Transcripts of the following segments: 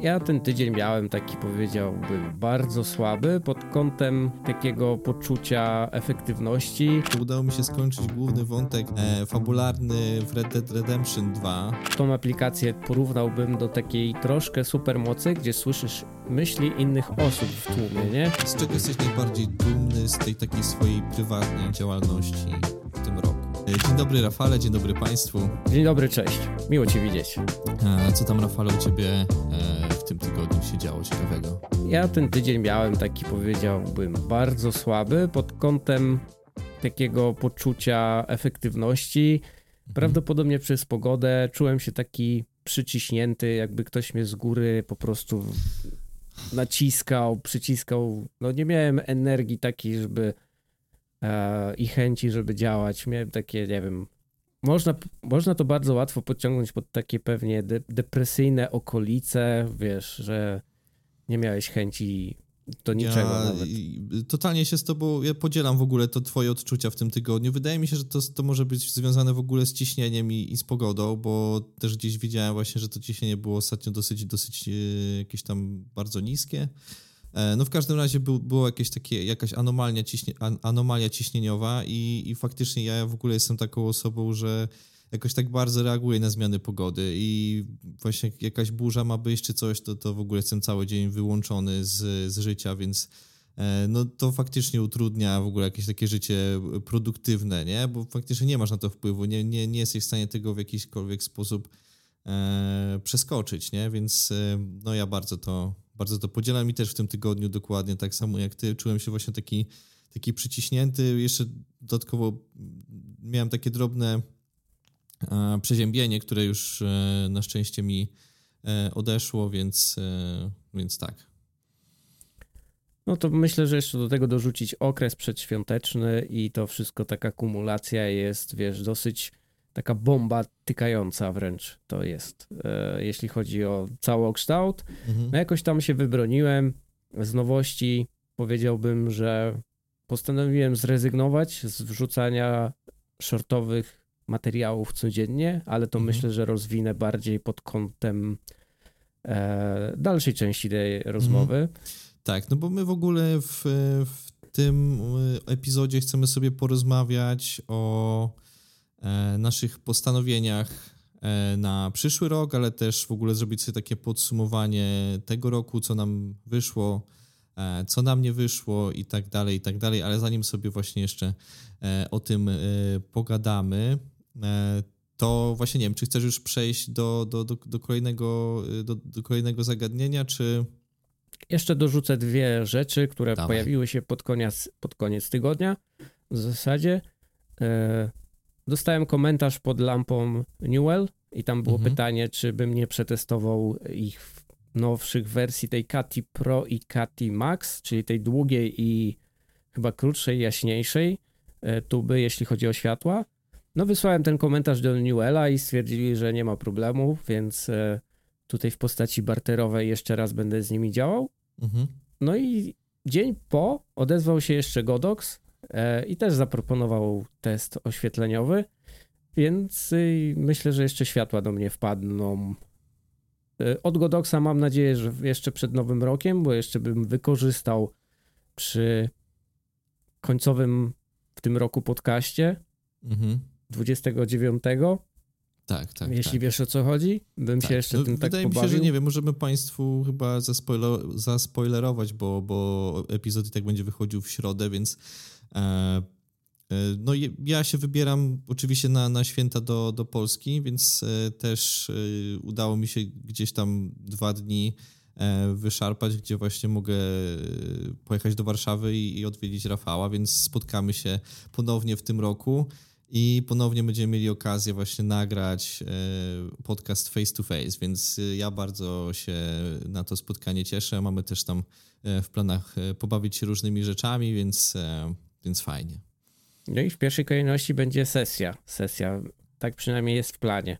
Ja ten tydzień miałem taki, powiedziałbym, bardzo słaby pod kątem takiego poczucia efektywności. Udało mi się skończyć główny wątek e, fabularny w Red Dead Redemption 2. Tą aplikację porównałbym do takiej troszkę supermocy, gdzie słyszysz myśli innych osób w tłumie, nie? Z czego jesteś najbardziej dumny z tej takiej swojej prywatnej działalności w tym roku? E, Dzień dobry Rafale, dzień dobry Państwu. Dzień dobry, cześć. Miło Cię widzieć. E, Co tam Rafale u Ciebie e, w tym tygodniu się działo ciekawego? Ja ten tydzień miałem taki, powiedziałbym, bardzo słaby pod kątem takiego poczucia efektywności. Prawdopodobnie przez pogodę czułem się taki przyciśnięty, jakby ktoś mnie z góry po prostu naciskał, przyciskał. No nie miałem energii takiej, żeby i chęci, żeby działać. Miałem takie, nie wiem, można, można to bardzo łatwo podciągnąć pod takie pewnie de, depresyjne okolice, wiesz, że nie miałeś chęci do niczego ja, nawet. Totalnie się z tobą, ja podzielam w ogóle to twoje odczucia w tym tygodniu. Wydaje mi się, że to, to może być związane w ogóle z ciśnieniem i, i z pogodą, bo też gdzieś widziałem właśnie, że to ciśnienie było ostatnio dosyć, dosyć e, jakieś tam bardzo niskie. E, No w każdym razie był, było jakieś takie, jakaś anomalia, ciśnie, an, anomalia ciśnieniowa i, i faktycznie ja w ogóle jestem taką osobą, że jakoś tak bardzo reaguję na zmiany pogody i właśnie jak jakaś burza ma być czy coś, to, to w ogóle jestem cały dzień wyłączony z, z życia, więc e, no to faktycznie utrudnia w ogóle jakieś takie życie produktywne, nie? Bo faktycznie nie masz na to wpływu, nie, nie, nie jesteś w stanie tego w jakikolwiek sposób e, przeskoczyć, nie? Więc e, no ja bardzo to, bardzo to podzielam i też w tym tygodniu dokładnie tak samo jak ty, czułem się właśnie taki, taki przyciśnięty, jeszcze dodatkowo miałem takie drobne e, przeziębienie, które już e, na szczęście mi e, odeszło, więc, e, więc tak. No to myślę, że jeszcze do tego dorzucić okres przedświąteczny i to wszystko, taka kumulacja jest, wiesz, dosyć taka bomba tykająca wręcz to jest, e, jeśli chodzi o całokształt. Mhm. No jakoś tam się wybroniłem z nowości. Powiedziałbym, że postanowiłem zrezygnować z wrzucania shortowych materiałów codziennie, ale to Mhm. myślę, że rozwinę bardziej pod kątem e, dalszej części tej rozmowy. Tak, no bo my w ogóle w, w tym y, epizodzie chcemy sobie porozmawiać o e, naszych postanowieniach e, na przyszły rok, ale też w ogóle zrobić sobie takie podsumowanie tego roku, co nam wyszło, e, co nam nie wyszło i tak dalej, i tak dalej, ale zanim sobie właśnie jeszcze e, o tym e, pogadamy, e, to właśnie nie wiem, czy chcesz już przejść do, do, do, do, kolejnego, do, do kolejnego zagadnienia, czy... Jeszcze dorzucę dwie rzeczy, które Dawaj. pojawiły się pod koniec, pod koniec tygodnia. W zasadzie e, dostałem komentarz pod lampą Newell i tam było Mhm. pytanie, czy bym nie przetestował ich nowszych wersji tej Kati Pro i Kati Max, czyli tej długiej i chyba krótszej, jaśniejszej e, tuby, jeśli chodzi o światła. No wysłałem ten komentarz do Newella i stwierdzili, że nie ma problemu, więc e, tutaj w postaci barterowej jeszcze raz będę z nimi działał. Mhm. No i dzień po odezwał się jeszcze Godox i też zaproponował test oświetleniowy, więc y, myślę, że jeszcze światła do mnie wpadną. E, Od Godoxa mam nadzieję, że jeszcze przed nowym rokiem, bo jeszcze bym wykorzystał przy końcowym w tym roku podcaście Mhm. 29, Tak, tak. jeśli tak. wiesz o co chodzi, bym tak. się jeszcze No, tym tak Wydaje mi się, że nie wiem, możemy Państwu chyba zaspoilerować, bo, bo epizod i tak będzie wychodził w środę, więc e, e, no je- ja się wybieram oczywiście na, na święta do, do Polski, więc e, też e, udało mi się gdzieś tam dwa dni e, wyszarpać, gdzie właśnie mogę e, pojechać do Warszawy i, i odwiedzić Rafała, więc spotkamy się ponownie w tym roku. I ponownie będziemy mieli okazję właśnie nagrać e, podcast face to face, więc e, ja bardzo się na to spotkanie cieszę. Mamy też tam e, w planach e, pobawić się różnymi rzeczami, więc, e, więc fajnie. No i w pierwszej kolejności będzie sesja. Sesja, tak przynajmniej jest w planie.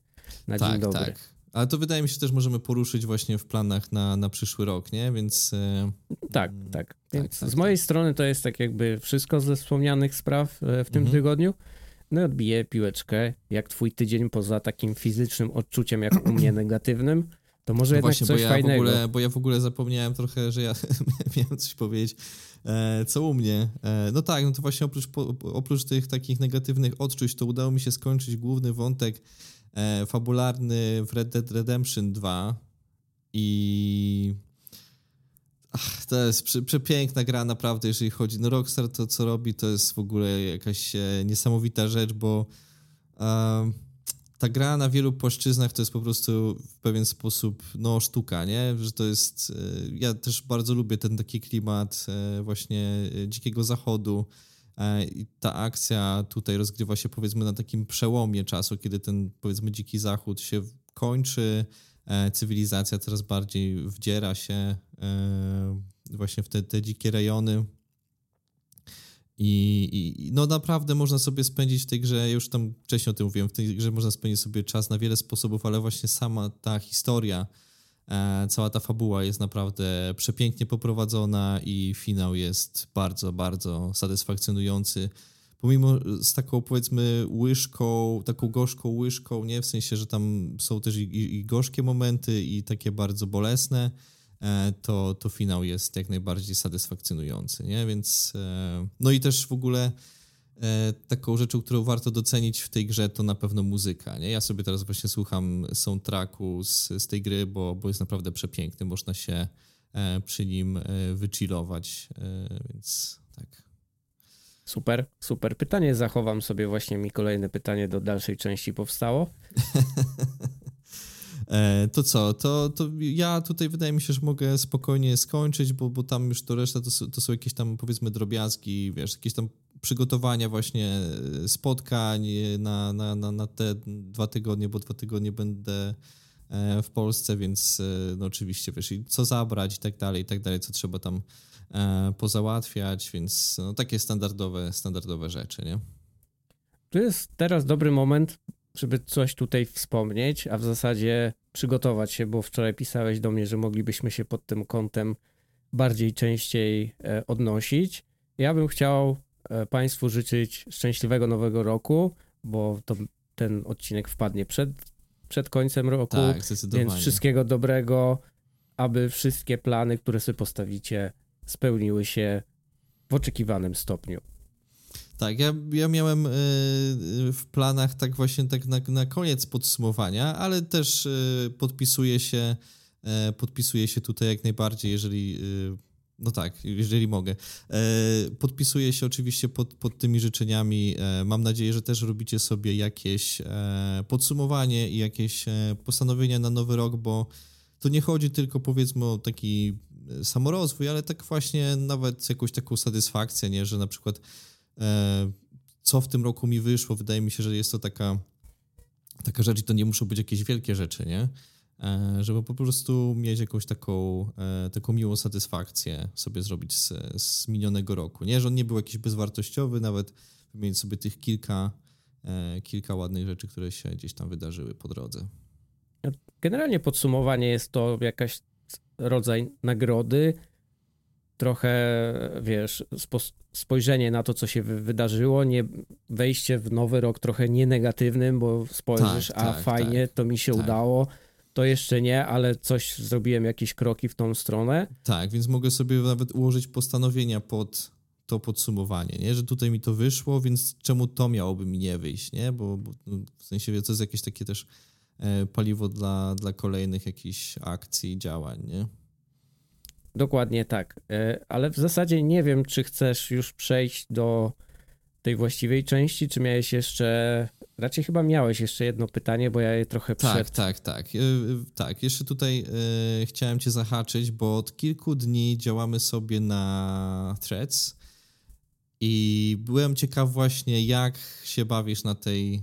Na dzień tak, dobry. tak. Ale to wydaje mi się też możemy poruszyć właśnie w planach na, na przyszły rok, nie? Więc e, Tak, Mm, tak. tak, Więc tak, z mojej strony to jest tak jakby wszystko ze wspomnianych spraw e, w tym Mhm. tygodniu. No i odbiję piłeczkę, jak twój tydzień poza takim fizycznym odczuciem, jak u mnie negatywnym. To może no jednak właśnie, coś bo ja fajnego. W ogóle, bo ja w ogóle zapomniałem trochę, że ja miałem coś powiedzieć. E, co u mnie? E, no tak, no to właśnie oprócz, po, oprócz tych takich negatywnych odczuć, to udało mi się skończyć główny wątek e, fabularny w Red Dead Redemption 2 i Ach, to jest prze, przepiękna gra naprawdę, jeżeli chodzi. No Rockstar to, co robi, to jest w ogóle jakaś e, niesamowita rzecz, bo e, ta gra na wielu płaszczyznach to jest po prostu w pewien sposób no sztuka, nie? Że to jest... E, ja też bardzo lubię ten taki klimat e, właśnie e, dzikiego zachodu i ta akcja tutaj rozgrywa się powiedzmy na takim przełomie czasu, kiedy ten powiedzmy dziki zachód się kończy, cywilizacja coraz bardziej wdziera się właśnie w te, te dzikie rejony. I, I, no naprawdę można sobie spędzić w tej grze, już tam wcześniej o tym mówiłem, w tej grze można spędzić sobie czas na wiele sposobów, ale właśnie sama ta historia, e, cała ta fabuła jest naprawdę przepięknie poprowadzona i finał jest bardzo, bardzo satysfakcjonujący pomimo z taką powiedzmy łyżką, taką gorzką łyżką, nie? W sensie, że tam są też i, i, gorzkie momenty i takie bardzo bolesne, to, to finał jest jak najbardziej satysfakcjonujący, nie? Więc e, no i też w ogóle e, taką rzeczą, którą warto docenić w tej grze to na pewno muzyka, nie? Ja sobie teraz właśnie słucham soundtracku z, z tej gry, bo, bo jest naprawdę przepiękny, można się przy nim wychillować, więc tak. Super, super pytanie. Zachowam sobie właśnie mi kolejne pytanie do dalszej części powstało. E, to co, to, to ja tutaj wydaje mi się, że mogę spokojnie skończyć, bo, bo tam już to reszta to, to są jakieś tam powiedzmy drobiazgi, wiesz, jakieś tam przygotowania właśnie spotkań na, na, na, na te dwa tygodnie, bo dwa tygodnie będę e, w Polsce, więc e, no oczywiście wiesz, co zabrać i tak dalej, i tak dalej, co trzeba tam E, pozałatwiać, więc no, takie standardowe, standardowe rzeczy, nie? To jest teraz dobry moment, żeby coś tutaj wspomnieć, a w zasadzie przygotować się, bo wczoraj pisałeś do mnie, że moglibyśmy się pod tym kątem bardziej częściej e, odnosić. Ja bym chciał e, Państwu życzyć szczęśliwego nowego roku, bo to ten odcinek wpadnie przed, przed końcem roku. Tak. Więc wszystkiego dobrego, aby wszystkie plany, które sobie postawicie, spełniły się w oczekiwanym stopniu. Tak, ja, ja miałem y, w planach tak właśnie tak na, na koniec podsumowania, ale też y, podpisuję się y, podpisuję się tutaj jak najbardziej, jeżeli no tak, jeżeli mogę. Podpisuję się oczywiście pod, pod tymi życzeniami. Mam nadzieję, że też robicie sobie jakieś podsumowanie i jakieś postanowienia na nowy rok, bo to nie chodzi tylko powiedzmy o taki samorozwój, ale tak właśnie nawet jakąś taką satysfakcję, nie, że na przykład e, co w tym roku mi wyszło, wydaje mi się, że jest to taka, taka rzecz i to nie muszą być jakieś wielkie rzeczy, nie? E, żeby po prostu mieć jakąś taką, e, taką miłą satysfakcję sobie zrobić z, z minionego roku, nie? Że on nie był jakiś bezwartościowy, nawet wymienić sobie tych kilka, e, kilka ładnych rzeczy, które się gdzieś tam wydarzyły po drodze. Generalnie podsumowanie jest to jakaś rodzaj nagrody, trochę, wiesz, spojrzenie na to, co się wydarzyło, nie wejście w nowy rok trochę nie negatywnym, bo spojrzysz, tak, a tak, fajnie, tak, to mi się tak. udało, to jeszcze nie, ale coś zrobiłem, jakieś kroki w tą stronę. Tak, więc mogę sobie nawet ułożyć postanowienia pod to podsumowanie, nie? że tutaj mi to wyszło, więc czemu to miałoby mi nie wyjść, nie? Bo, bo no, w sensie to jest jakieś takie też E, paliwo dla, dla kolejnych jakichś akcji, działań, nie? Dokładnie tak. E, ale w zasadzie nie wiem, czy chcesz już przejść do tej właściwej części, czy miałeś jeszcze. Raczej chyba miałeś jeszcze jedno pytanie, bo ja je trochę tak, przed... Tak, tak, tak. Tak, jeszcze tutaj chciałem Cię zahaczyć, bo od kilku dni działamy sobie na Threads i byłem ciekaw właśnie, jak się bawisz na tej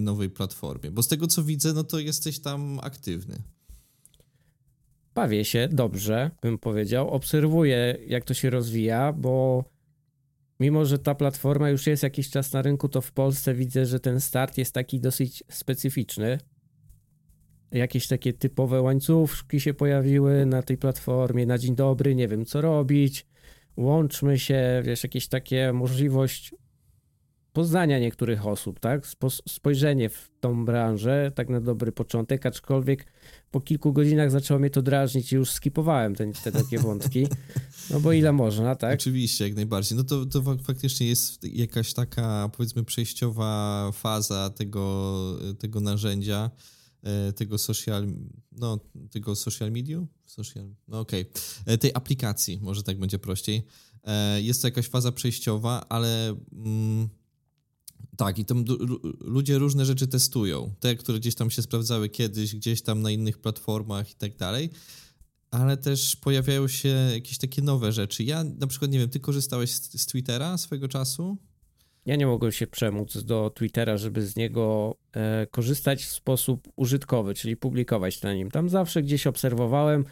nowej platformie. Bo z tego co widzę, no to jesteś tam aktywny. Bawię się dobrze, bym powiedział. Obserwuję, jak to się rozwija, bo mimo, że ta platforma już jest jakiś czas na rynku, to w Polsce widzę, że ten start jest taki dosyć specyficzny. Jakieś takie typowe łańcuszki się pojawiły na tej platformie. Na dzień dobry, nie wiem co robić łączmy się, wiesz, jakieś takie możliwość poznania niektórych osób, tak? Spojrzenie w tą branżę, tak na dobry początek, aczkolwiek po kilku godzinach zaczęło mnie to drażnić i już skipowałem te, te takie wątki. No bo ile można, tak? Oczywiście, jak najbardziej. No to, to faktycznie jest jakaś taka, powiedzmy, przejściowa faza tego, tego narzędzia, e, tego social, no, tego social medium? Social, no okej. Okay. E, tej aplikacji, może tak będzie prościej. E, jest to jakaś faza przejściowa, ale... Mm, tak, i tam ludzie różne rzeczy testują. Te, które gdzieś tam się sprawdzały kiedyś, gdzieś tam na innych platformach i tak dalej. Ale też pojawiają się jakieś takie nowe rzeczy. Ja na przykład, nie wiem, ty korzystałeś z, z Twittera swego czasu? Ja nie mogłem się przemóc do Twittera, żeby z niego e, korzystać w sposób użytkowy, czyli publikować na nim. Tam zawsze gdzieś obserwowałem,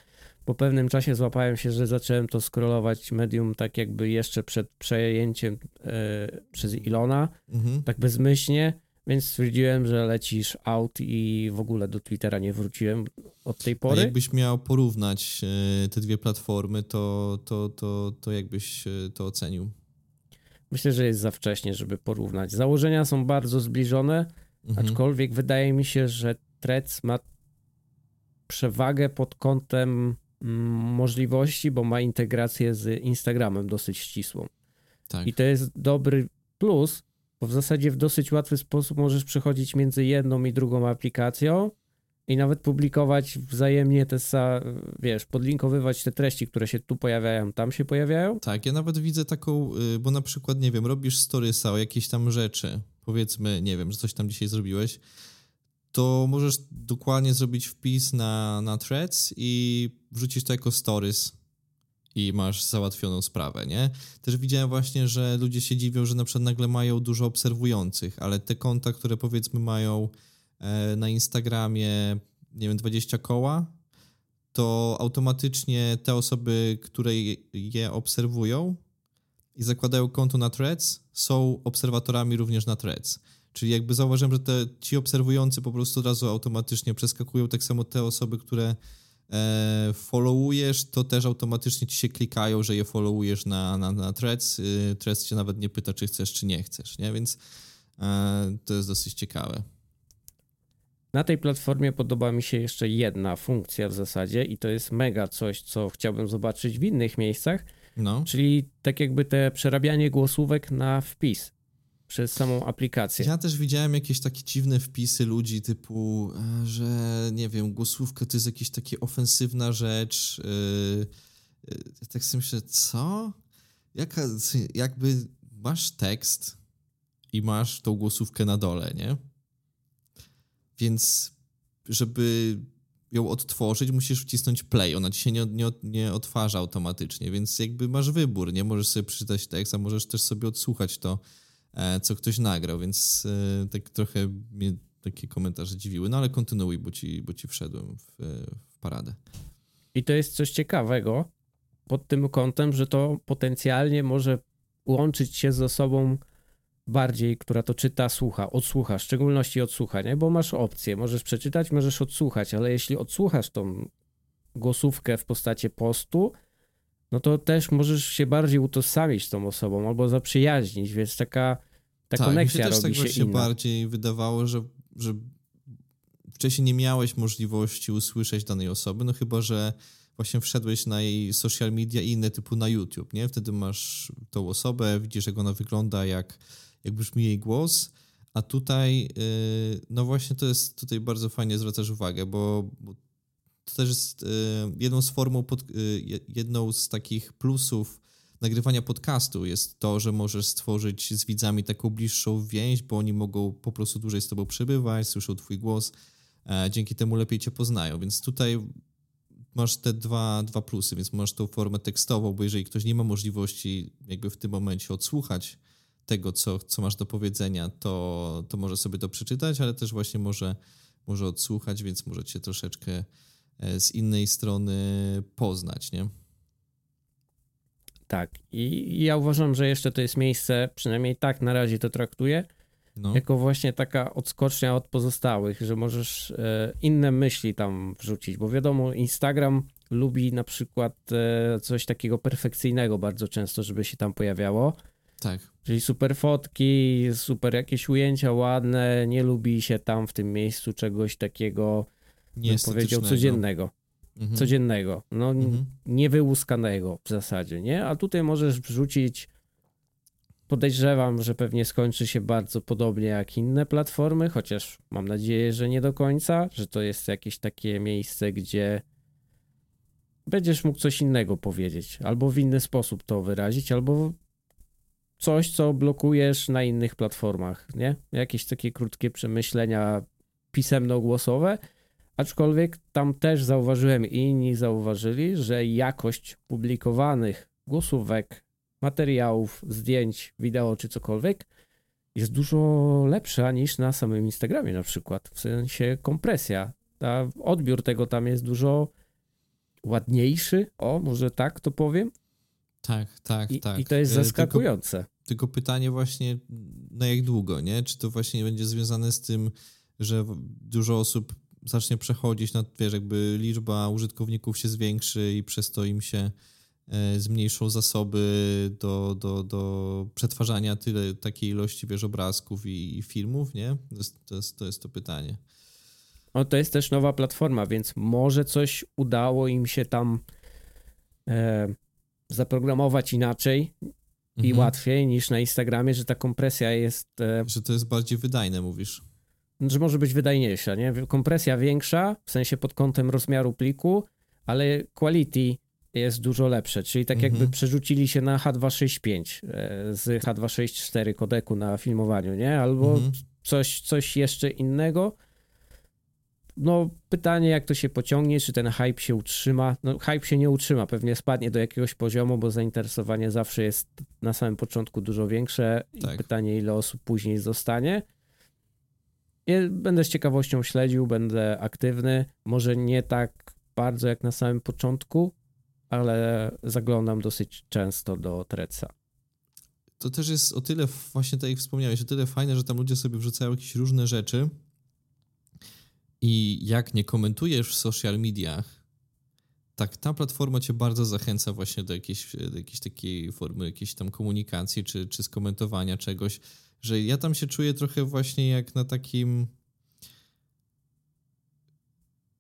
po pewnym czasie złapałem się, że zacząłem to scrollować medium tak jakby jeszcze przed przejęciem e, przez Ilona, mhm. tak bezmyślnie, więc stwierdziłem, że lecisz out i w ogóle do Twittera nie wróciłem od tej pory. A jakbyś miał porównać e, te dwie platformy, to, to, to, to jakbyś e, to ocenił? Myślę, że jest za wcześnie, żeby porównać. Założenia są bardzo zbliżone, mhm. aczkolwiek wydaje mi się, że Threads ma przewagę pod kątem możliwości, bo ma integrację z Instagramem dosyć ścisłą. Tak. I to jest dobry plus, bo w zasadzie w dosyć łatwy sposób możesz przechodzić między jedną i drugą aplikacją i nawet publikować wzajemnie te, wiesz, podlinkowywać te treści, które się tu pojawiają, tam się pojawiają. Tak, ja nawet widzę taką, y, bo na przykład, nie wiem, robisz storysa o jakieś tam rzeczy, powiedzmy, nie wiem, że coś tam dzisiaj zrobiłeś, to możesz dokładnie zrobić wpis na, na threads i wrzucić to jako stories i masz załatwioną sprawę, nie? Też widziałem właśnie, że ludzie się dziwią, że na przykład nagle mają dużo obserwujących, ale te konta, które powiedzmy mają e, na Instagramie, nie wiem, 20 koła, to automatycznie te osoby, które je obserwują i zakładają konto na threads, są obserwatorami również na threads. Czyli jakby zauważyłem, że te, ci obserwujący po prostu od razu automatycznie przeskakują, tak samo te osoby, które e, followujesz, to też automatycznie ci się klikają, że je followujesz na, na, na threads. Y, threads cię nawet nie pyta, czy chcesz, czy nie chcesz, nie? Więc e, to jest dosyć ciekawe. Na tej platformie podoba mi się jeszcze jedna funkcja w zasadzie i to jest mega coś, co chciałbym zobaczyć w innych miejscach, no. czyli tak jakby te przerabianie głosówek na wpis przez samą aplikację. Ja też widziałem jakieś takie dziwne wpisy ludzi typu, e, że nie wiem, głosówka to jest jakaś taka ofensywna rzecz. Yy, yy, tak sobie myślę, co? Jaka, jakby masz tekst i masz tą głosówkę na dole, nie? Więc żeby ją odtworzyć, musisz wcisnąć play. Ona się nie, nie, nie odtwarza automatycznie, więc jakby masz wybór, nie? Możesz sobie przeczytać tekst, a możesz też sobie odsłuchać to E, co ktoś nagrał, więc e, tak trochę mnie takie komentarze dziwiły, no ale kontynuuj, bo ci, bo ci wszedłem w, w paradę. I to jest coś ciekawego pod tym kątem, że to potencjalnie może łączyć się z osobą bardziej, która to czyta, słucha, odsłucha, w szczególności odsłucha, nie? Bo masz opcję, możesz przeczytać, możesz odsłuchać, ale jeśli odsłuchasz tą głosówkę w postaci postu, no to też możesz się bardziej utożsamić z tą osobą albo zaprzyjaźnić, więc taka ta tak, koneksja mi się też robi tak właśnie inna. bardziej wydawało, że, że wcześniej nie miałeś możliwości usłyszeć danej osoby, no chyba, że właśnie wszedłeś na jej social media i inne typu na YouTube, nie? Wtedy masz tą osobę, widzisz jak ona wygląda, jak, jak brzmi jej głos, a tutaj, yy, no właśnie to jest, tutaj bardzo fajnie zwracasz uwagę, bo, bo to też jest yy, jedną z formą, pod, yy, jedną z takich plusów nagrywania podcastu jest to, że możesz stworzyć z widzami taką bliższą więź, bo oni mogą po prostu dłużej z tobą przebywać, słyszą twój głos, e, dzięki temu lepiej cię poznają. Więc tutaj masz te dwa, dwa plusy, więc masz tą formę tekstową, bo jeżeli ktoś nie ma możliwości jakby w tym momencie odsłuchać tego, co, co masz do powiedzenia, to, to może sobie to przeczytać, ale też właśnie może, może odsłuchać, więc możecie troszeczkę e, z innej strony poznać, nie? Tak. I ja uważam, że jeszcze to jest miejsce, przynajmniej tak na razie to traktuję, no. jako właśnie taka odskocznia od pozostałych, że możesz e, inne myśli tam wrzucić, bo wiadomo, Instagram lubi na przykład e, coś takiego perfekcyjnego bardzo często, żeby się tam pojawiało. Tak. Czyli super fotki, super jakieś ujęcia ładne, nie lubi się tam w tym miejscu czegoś takiego, bym powiedział, codziennego. Mhm. Codziennego, no mhm. niewyłuskanego w zasadzie, nie? A tutaj możesz wrzucić podejrzewam, że pewnie skończy się bardzo podobnie jak inne platformy, chociaż mam nadzieję, że nie do końca, że to jest jakieś takie miejsce, gdzie będziesz mógł coś innego powiedzieć, albo w inny sposób to wyrazić, albo coś, co blokujesz na innych platformach, nie? Jakieś takie krótkie przemyślenia pisemno-głosowe, aczkolwiek tam też zauważyłem i inni zauważyli, że jakość publikowanych głosówek, materiałów, zdjęć, wideo czy cokolwiek jest dużo lepsza niż na samym Instagramie na przykład, w sensie kompresja. A odbiór tego tam jest dużo ładniejszy, o, może tak to powiem. Tak, tak, I, tak. I to jest e, zaskakujące. Tylko, tylko, pytanie właśnie, na jak długo, nie? Czy to właśnie będzie związane z tym, że dużo osób zacznie przechodzić na, wiesz, jakby liczba użytkowników się zwiększy i przez to im się e, zmniejszą zasoby do, do, do przetwarzania tyle, takiej ilości, wiesz, obrazków i, i filmów, nie? To jest, to jest, to jest to pytanie. No, to jest też nowa platforma, więc może coś udało im się tam e, zaprogramować inaczej i mhm. łatwiej niż na Instagramie, że ta kompresja jest. E, że to jest bardziej wydajne, mówisz. Że może być wydajniejsza, nie? Kompresja większa, w sensie pod kątem rozmiaru pliku, ale quality jest dużo lepsze, czyli tak jakby mhm. przerzucili się na H265 e, z H264 kodeku na filmowaniu, nie? Albo mhm. coś, coś jeszcze innego no pytanie, jak to się pociągnie, czy ten hype się utrzyma. No hype się nie utrzyma, pewnie spadnie do jakiegoś poziomu, bo zainteresowanie zawsze jest na samym początku dużo większe tak. i pytanie, ile osób później zostanie. Będę z ciekawością śledził, będę aktywny, może nie tak bardzo jak na samym początku, ale zaglądam dosyć często do Treca. To też jest o tyle, właśnie tak jak wspomniałeś, o tyle fajne, że tam ludzie sobie wrzucają jakieś różne rzeczy, i jak nie komentujesz w social mediach, tak ta platforma cię bardzo zachęca właśnie do jakiejś, do jakiejś takiej formy jakiejś tam komunikacji czy, czy skomentowania czegoś, że ja tam się czuję trochę właśnie jak na takim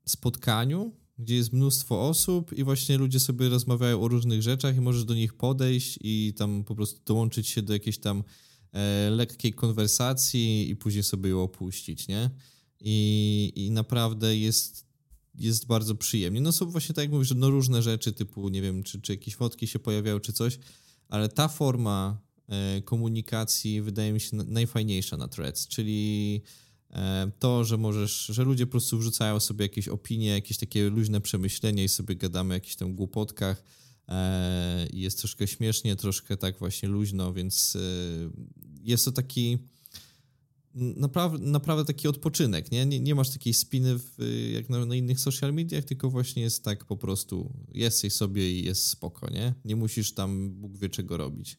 spotkaniu, gdzie jest mnóstwo osób i właśnie ludzie sobie rozmawiają o różnych rzeczach i możesz do nich podejść i tam po prostu dołączyć się do jakiejś tam e, lekkiej konwersacji i później sobie ją opuścić, nie? i, i naprawdę jest, jest bardzo przyjemnie. No są właśnie tak jak mówisz, no różne rzeczy typu, nie wiem, czy, czy jakieś fotki się pojawiają, czy coś, ale ta forma komunikacji wydaje mi się najfajniejsza na Threads, czyli e, to, że możesz, że ludzie po prostu wrzucają sobie jakieś opinie, jakieś takie luźne przemyślenia i sobie gadamy o jakichś tam głupotkach e, jest troszkę śmiesznie, troszkę tak właśnie luźno, więc jest to taki naprawdę, naprawdę taki odpoczynek, nie? nie? Nie masz takiej spiny w, jak na, na, innych social mediach, tylko właśnie jest tak po prostu, jesteś sobie i jest spoko, nie? Nie musisz tam Bóg wie czego robić.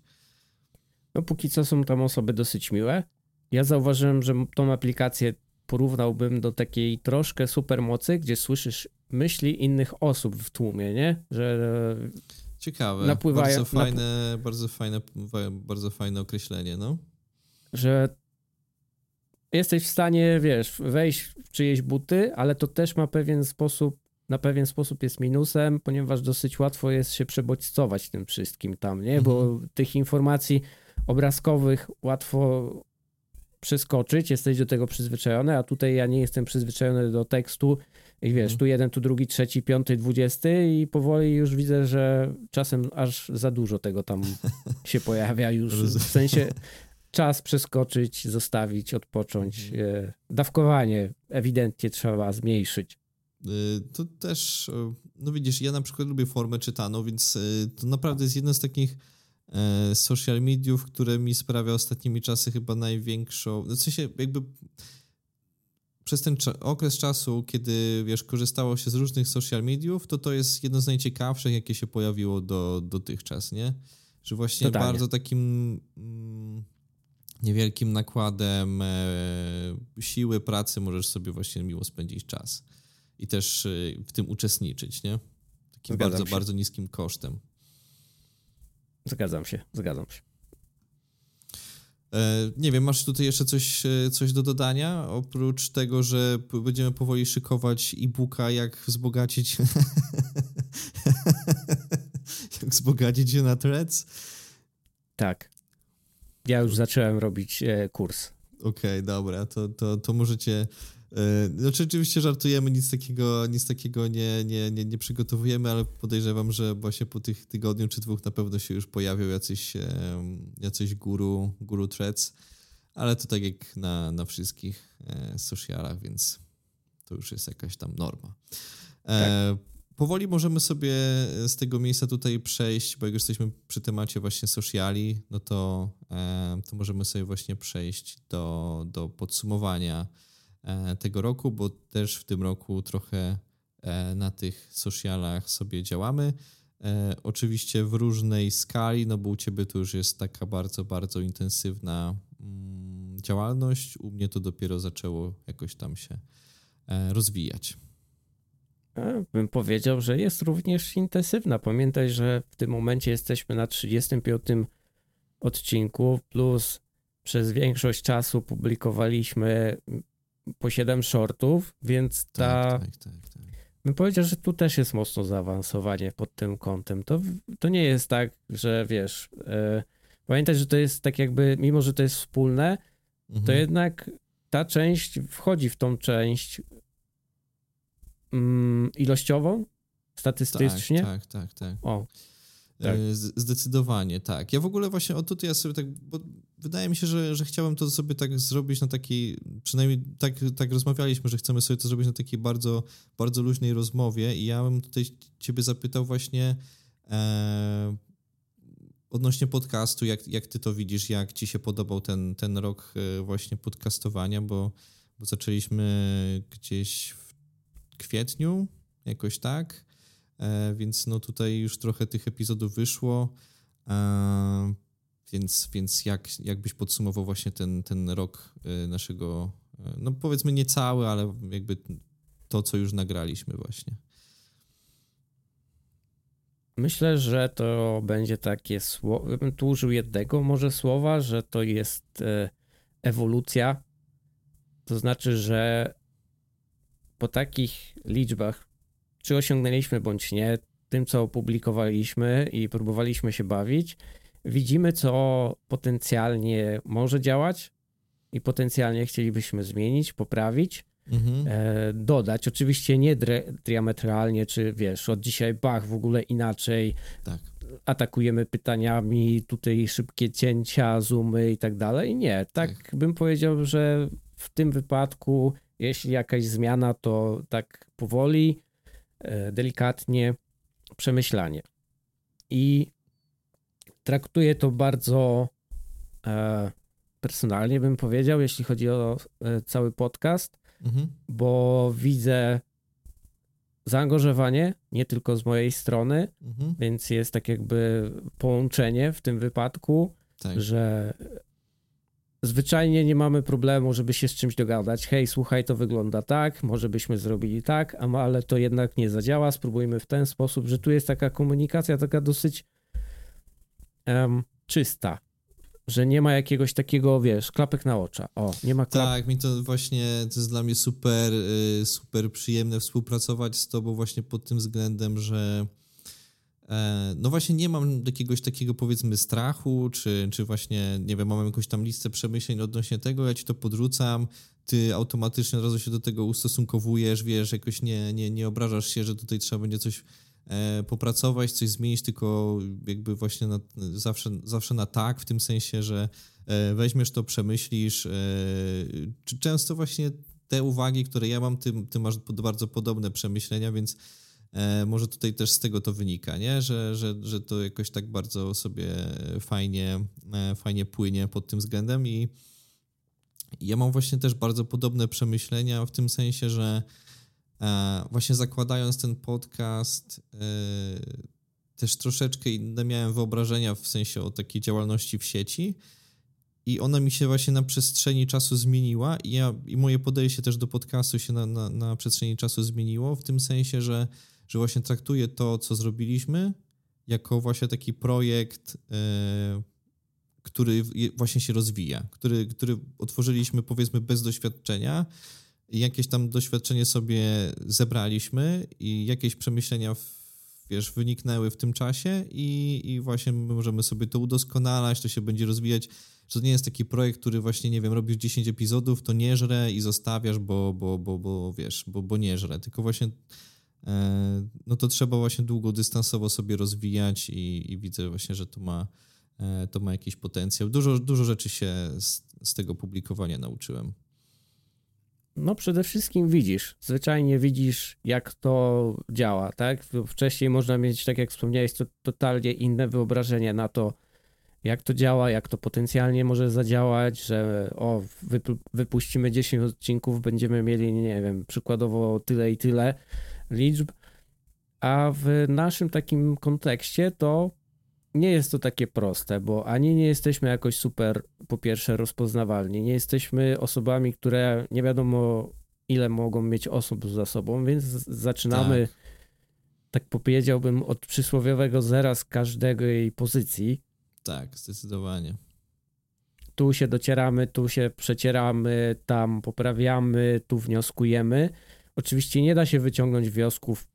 No póki co są tam osoby dosyć miłe. Ja zauważyłem, że tą aplikację porównałbym do takiej troszkę supermocy, gdzie słyszysz myśli innych osób w tłumie, nie? Że Ciekawe. Napływają, bardzo fajne, bardzo fajne, bardzo fajne określenie, no. Że jesteś w stanie, wiesz, wejść w czyjeś buty, ale to też ma pewien sposób, na pewien sposób jest minusem, ponieważ dosyć łatwo jest się przebodźcować tym wszystkim tam, nie? Bo mhm. tych informacji obrazkowych łatwo przeskoczyć, jesteś do tego przyzwyczajony, a tutaj ja nie jestem przyzwyczajony do tekstu i wiesz, mhm. tu jeden, tu drugi, trzeci, piąty, dwudziesty i powoli już widzę, że czasem aż za dużo tego tam się pojawia już, w sensie czas przeskoczyć, zostawić, odpocząć. Mhm. E, dawkowanie ewidentnie trzeba zmniejszyć. E, to też, e, no widzisz, ja na przykład lubię formę czytaną, więc to naprawdę jest jedno z takich social mediów, które mi sprawia ostatnimi czasy chyba największą, no w sensie jakby przez ten okres czasu, kiedy wiesz, korzystało się z różnych social mediów, to to jest jedno z najciekawszych, jakie się pojawiło do, dotychczas, nie? Że właśnie Totalnie. bardzo takim mm, niewielkim nakładem e, siły, pracy możesz sobie właśnie miło spędzić czas i też e, w tym uczestniczyć, nie? Takim zgadzam bardzo, się. bardzo niskim kosztem. Zgadzam się, zgadzam się. E, nie wiem, masz tutaj jeszcze coś, e, coś do dodania? Oprócz tego, że będziemy powoli szykować e-booka, jak wzbogacić jak wzbogacić się na threads? Tak. Ja już zacząłem robić e, kurs. Okej, okay, dobra, to, to, to możecie znaczy oczywiście żartujemy, nic takiego, nic takiego nie, nie, nie, nie przygotowujemy, ale podejrzewam, że właśnie po tych tygodniu czy dwóch na pewno się już pojawią jacyś, jacyś guru, guru threads, ale to tak jak na, na wszystkich e, socialach, więc to już jest jakaś tam norma. E, tak. Powoli możemy sobie z tego miejsca tutaj przejść, bo jak już jesteśmy przy temacie właśnie sociali, no to, to możemy sobie właśnie przejść do, do podsumowania E, tego roku, bo też w tym roku trochę e, na tych socialach sobie działamy. E, oczywiście w różnej skali, no bo u Ciebie to już jest taka bardzo, bardzo intensywna mm, działalność. U mnie to dopiero zaczęło jakoś tam się rozwijać. Bym powiedział, że jest również intensywna. Pamiętaj, że w tym momencie jesteśmy na 35 odcinku, plus przez większość czasu publikowaliśmy po 7 shortów, więc ta. Tak, tak, tak, tak. Bym powiedział, że tu też jest mocno zaawansowanie pod tym kątem. To, to nie jest tak, że wiesz. E, pamiętaj, że to jest tak jakby, mimo że to jest wspólne, mhm. to jednak ta część wchodzi w tą część mm, ilościową, statystycznie. Tak, tak, tak. tak. O. Tak. E, zdecydowanie, tak. Ja w ogóle właśnie, o tutaj ja sobie tak, bo wydaje mi się, że, że chciałem to sobie tak zrobić na takiej, przynajmniej tak, tak rozmawialiśmy, że chcemy sobie to zrobić na takiej bardzo, bardzo luźnej rozmowie i ja bym tutaj ciebie zapytał właśnie e, odnośnie podcastu, jak, jak ty to widzisz, jak ci się podobał ten, ten rok e, właśnie podcastowania, bo, bo zaczęliśmy gdzieś w kwietniu, jakoś tak, e, więc no tutaj już trochę tych epizodów wyszło, e, więc, więc jak, jak byś podsumował właśnie ten, ten rok y, naszego, y, no powiedzmy nie cały, ale jakby to, co już nagraliśmy właśnie? Myślę, że to będzie takie słowo, bym tu użył jednego może słowa, że to jest y, ewolucja. To znaczy, że po takich liczbach, czy osiągnęliśmy bądź nie, tym co opublikowaliśmy i próbowaliśmy się bawić, widzimy, co potencjalnie może działać i potencjalnie chcielibyśmy zmienić, poprawić, mhm. e, dodać. Oczywiście nie diametralnie, czy wiesz, od dzisiaj bach w ogóle inaczej. Tak. Atakujemy pytaniami, tutaj szybkie cięcia, zoomy i tak dalej. Nie, tak, tak bym powiedział, że w tym wypadku, jeśli jakaś zmiana, to tak powoli, e, delikatnie, przemyślanie. I traktuję to bardzo e, personalnie, bym powiedział, jeśli chodzi o e, cały podcast, mhm. bo widzę zaangażowanie nie tylko z mojej strony, mhm. więc jest tak jakby połączenie w tym wypadku, tak. że zwyczajnie nie mamy problemu, żeby się z czymś dogadać. Hej, słuchaj, to wygląda tak, może byśmy zrobili tak, ale to jednak nie zadziała, spróbujmy w ten sposób, że tu jest taka komunikacja taka dosyć um, czysta. Że nie ma jakiegoś takiego, wiesz, klapek na oczach. O, nie ma klap... Tak, mi to właśnie, to jest dla mnie super, y, super przyjemne współpracować z tobą właśnie pod tym względem, że e, no właśnie nie mam jakiegoś takiego powiedzmy strachu, czy, czy właśnie, nie wiem, mam jakąś tam listę przemyśleń odnośnie tego, ja ci to podrzucam, ty automatycznie od razu się do tego ustosunkowujesz, wiesz, jakoś nie, nie, nie obrażasz się, że tutaj trzeba będzie coś popracować, coś zmienić, tylko jakby właśnie na, zawsze, zawsze na tak, w tym sensie, że e, weźmiesz to, przemyślisz. E, często właśnie te uwagi, które ja mam, ty, ty masz bardzo podobne przemyślenia, więc może tutaj też z tego to wynika, nie? Że, że, że to jakoś tak bardzo sobie fajnie, fajnie płynie pod tym względem i ja mam właśnie też bardzo podobne przemyślenia w tym sensie, że E, właśnie zakładając ten podcast, e, też troszeczkę inne miałem wyobrażenia w sensie o takiej działalności w sieci. I ona mi się właśnie na przestrzeni czasu zmieniła. I, ja, i moje podejście też do podcastu się na, na, na przestrzeni czasu zmieniło, w tym sensie, że, że właśnie traktuję to, co zrobiliśmy, jako właśnie taki projekt, e, który właśnie się rozwija, który, który otworzyliśmy powiedzmy bez doświadczenia jakieś tam doświadczenie sobie zebraliśmy i jakieś przemyślenia wiesz, wyniknęły w tym czasie i, i właśnie my możemy sobie to udoskonalać, to się będzie rozwijać. To nie jest taki projekt, który właśnie, nie wiem, robisz 10 epizodów, to nie żre i zostawiasz, bo, bo, bo, bo wiesz, bo, bo nie żre, tylko właśnie e, no to trzeba właśnie długodystansowo sobie rozwijać i, i widzę właśnie, że to ma, e, to ma jakiś potencjał. Dużo, dużo rzeczy się z, z tego publikowania nauczyłem. No przede wszystkim widzisz, zwyczajnie widzisz jak to działa, tak? Wcześniej można mieć, tak jak wspomniałeś, to totalnie inne wyobrażenie na to, jak to działa, jak to potencjalnie może zadziałać, że o, wypuścimy 10 odcinków, będziemy mieli, nie wiem, przykładowo tyle i tyle liczb, a w naszym takim kontekście to nie jest to takie proste, bo ani nie jesteśmy jakoś super, po pierwsze, rozpoznawalni, nie jesteśmy osobami, które nie wiadomo ile mogą mieć osób za sobą, więc zaczynamy, tak, tak powiedziałbym, od przysłowiowego zera z każdej pozycji. Tak, zdecydowanie. Tu się docieramy, tu się przecieramy, tam poprawiamy, tu wnioskujemy. Oczywiście nie da się wyciągnąć wniosków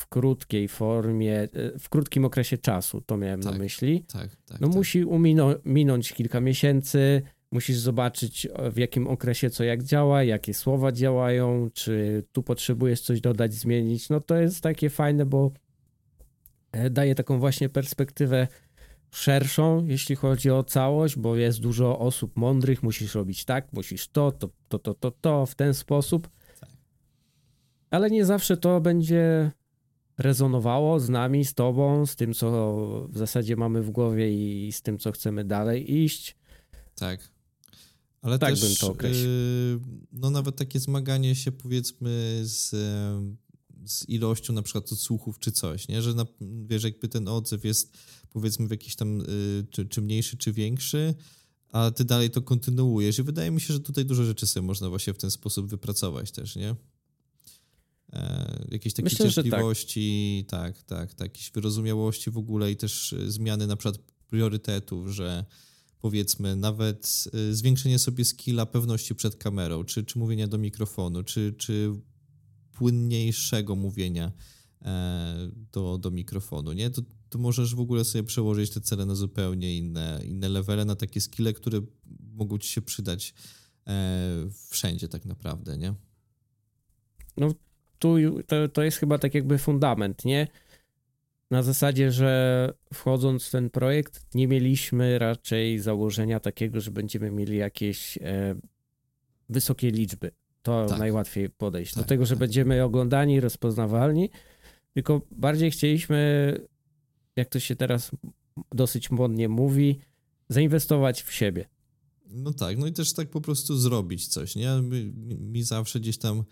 w krótkiej formie, e, w krótkim okresie czasu, to miałem tak, na myśli. Tak, tak. No tak. musi umino, minąć kilka miesięcy, musisz zobaczyć w jakim okresie co jak działa, jakie słowa działają, czy tu potrzebujesz coś dodać, zmienić. No to jest takie fajne, bo e, daje taką właśnie perspektywę szerszą, jeśli chodzi o całość, bo jest dużo osób mądrych, musisz robić tak, musisz to, to, to, to, to, to w ten sposób. Tak. Ale nie zawsze to będzie rezonowało z nami, z tobą, z tym, co w zasadzie mamy w głowie i z tym, co chcemy dalej iść. Tak. Ale tak też, bym to określił. Yy, no nawet takie zmaganie się powiedzmy z, z ilością na przykład odsłuchów czy coś, nie? Że na, wiesz, jakby ten odzew jest powiedzmy w jakiś tam, yy, czy, czy mniejszy, czy większy, a ty dalej to kontynuujesz i wydaje mi się, że tutaj dużo rzeczy sobie można właśnie w ten sposób wypracować też, nie? E, jakieś takie Myślę, tak. cierpliwości, tak. tak, tak, tak, jakieś wyrozumiałości w ogóle i też e, zmiany na przykład priorytetów, że powiedzmy nawet e, zwiększenie sobie skilla pewności przed kamerą, czy, czy mówienia do mikrofonu, czy, czy płynniejszego mówienia do, do mikrofonu, nie? To, to możesz w ogóle sobie przełożyć te cele na zupełnie inne, inne levele, na takie skille, które mogą ci się przydać wszędzie tak naprawdę, nie? No tu to, to jest chyba tak jakby fundament, nie? Na zasadzie, że wchodząc w ten projekt, nie mieliśmy raczej założenia takiego, że będziemy mieli jakieś e, wysokie liczby. To tak. najłatwiej podejść. Tak, do tego, że tak. będziemy oglądani, rozpoznawalni, tylko bardziej chcieliśmy, jak to się teraz dosyć modnie mówi, zainwestować w siebie. No tak, no i też tak po prostu zrobić coś, nie? Mi, mi zawsze gdzieś tam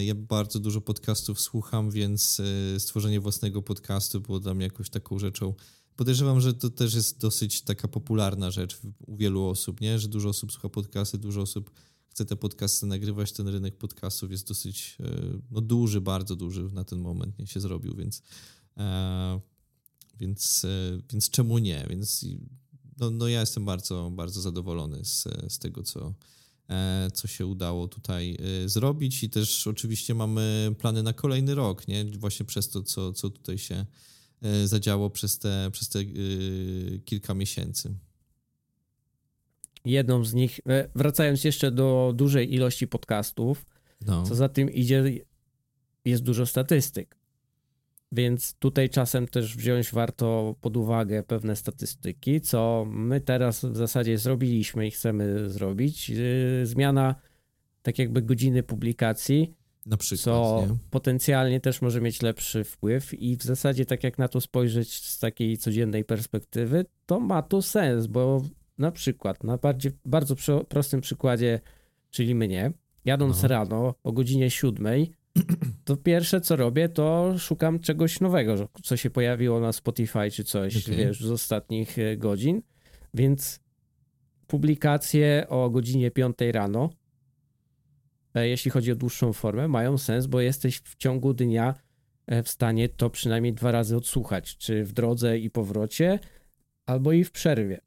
ja bardzo dużo podcastów słucham, więc e, stworzenie własnego podcastu było dla mnie jakąś taką rzeczą. Podejrzewam, że to też jest dosyć taka popularna rzecz u wielu osób, nie? że dużo osób słucha podcasty, dużo osób chce te podcasty nagrywać. Ten rynek podcastów jest dosyć e, no, duży, bardzo duży na ten moment nie się zrobił, więc, e, więc, e, więc czemu nie? Więc no, no ja jestem bardzo, bardzo zadowolony z, z tego, co, E, co się udało tutaj e, zrobić i też oczywiście mamy plany na kolejny rok, nie? Właśnie przez to, co, co tutaj się e, zadziało przez te, przez te kilka miesięcy. Jedną z nich, wracając jeszcze do dużej ilości podcastów, no. co za tym idzie, jest dużo statystyk. Więc tutaj czasem też wziąć warto pod uwagę pewne statystyki, co my teraz w zasadzie zrobiliśmy i chcemy zrobić. Y, zmiana tak jakby godziny publikacji, na przykład, co nie? potencjalnie też może mieć lepszy wpływ i w zasadzie tak jak na to spojrzeć z takiej codziennej perspektywy, to ma to sens, bo na przykład na bardziej, bardzo prostym przykładzie, czyli mnie, jadąc no. rano o godzinie siódmej, to pierwsze co robię, to szukam czegoś nowego, co się pojawiło na Spotify czy coś, okay. wiesz, z ostatnich e, godzin. Więc publikacje o godzinie 5 rano, e, jeśli chodzi o dłuższą formę, mają sens, bo jesteś w ciągu dnia e, w stanie to przynajmniej dwa razy odsłuchać, czy w drodze i powrocie, albo i w przerwie.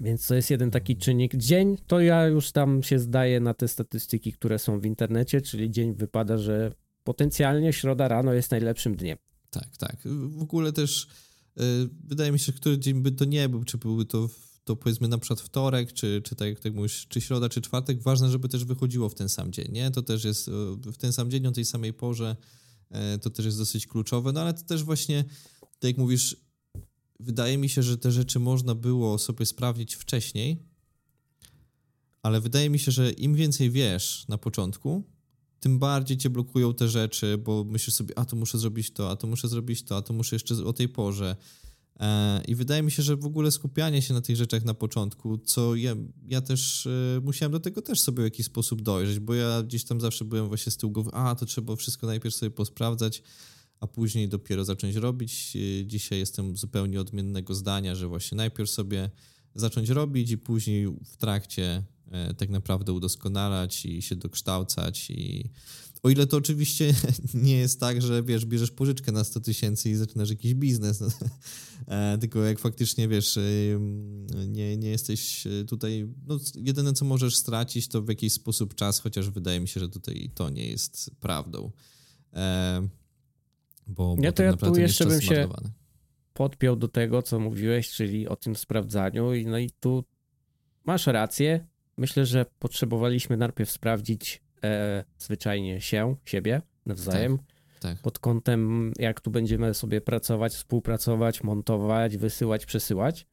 Więc to jest jeden taki czynnik. Dzień to ja już tam się zdaję na te statystyki, które są w internecie, czyli dzień wypada, że potencjalnie środa rano jest najlepszym dniem. Tak, tak. W ogóle też yy, wydaje mi się, że który dzień by to nie był, czy byłby to, to powiedzmy na przykład wtorek, czy, czy tak jak tak mówisz, czy środa, czy czwartek, ważne, żeby też wychodziło w ten sam dzień, nie? To też jest w ten sam dzień, o tej samej porze, yy, to też jest dosyć kluczowe, no ale to też właśnie, tak jak mówisz, wydaje mi się, że te rzeczy można było sobie sprawdzić wcześniej, ale wydaje mi się, że im więcej wiesz na początku, tym bardziej cię blokują te rzeczy, bo myślisz sobie, a to muszę zrobić to, a to muszę zrobić to, a to muszę jeszcze o tej porze. E, I wydaje mi się, że w ogóle skupianie się na tych rzeczach na początku, co ja, ja też e, musiałem do tego też sobie w jakiś sposób dojrzeć, bo ja gdzieś tam zawsze byłem właśnie z tyłu głowy, a to trzeba wszystko najpierw sobie posprawdzać, a później dopiero zacząć robić. E, dzisiaj jestem zupełnie odmiennego zdania, że właśnie najpierw sobie zacząć robić i później w trakcie E, tak naprawdę udoskonalać i się dokształcać i o ile to oczywiście nie jest tak, że wiesz, bierzesz pożyczkę na 100 tysięcy i zaczynasz jakiś biznes, no, e, tylko jak faktycznie wiesz, nie, nie jesteś tutaj, no jedyne co możesz stracić to w jakiś sposób czas, chociaż wydaje mi się, że tutaj to nie jest prawdą. Bo, nie, to ja tu jeszcze bym się podpiął do tego, co mówiłeś, czyli o tym sprawdzaniu i no i tu masz rację, Myślę, że potrzebowaliśmy najpierw sprawdzić e, zwyczajnie się, siebie nawzajem. Tak, tak. Pod kątem, jak tu będziemy sobie pracować, współpracować, montować, wysyłać, przesyłać.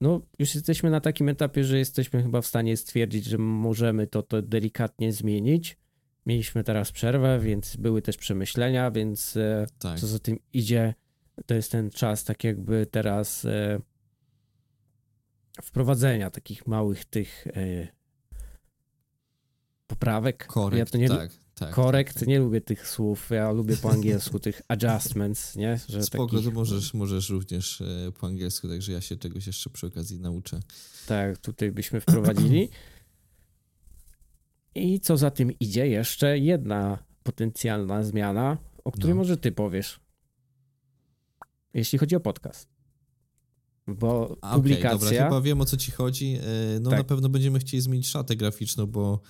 No, już jesteśmy na takim etapie, że jesteśmy chyba w stanie stwierdzić, że możemy to, to delikatnie zmienić. Mieliśmy teraz przerwę, więc były też przemyślenia, więc e, tak. co za tym idzie, to jest ten czas tak jakby teraz e, wprowadzenia takich małych tych e, poprawek. Korekt, ja to nie tak. Tak, korekt, tak, tak. nie lubię tych słów, ja lubię po angielsku tych adjustments, nie? Że Spoko, takich... to możesz, możesz również po angielsku, także ja się czegoś jeszcze przy okazji nauczę. Tak, tutaj byśmy wprowadzili. I co za tym idzie, jeszcze jedna potencjalna zmiana, o której no. może ty powiesz. Jeśli chodzi o podcast. Bo A, publikacja... Okay, dobra, chyba wiem o co ci chodzi. E, no tak. na pewno będziemy chcieli zmienić szatę graficzną, bo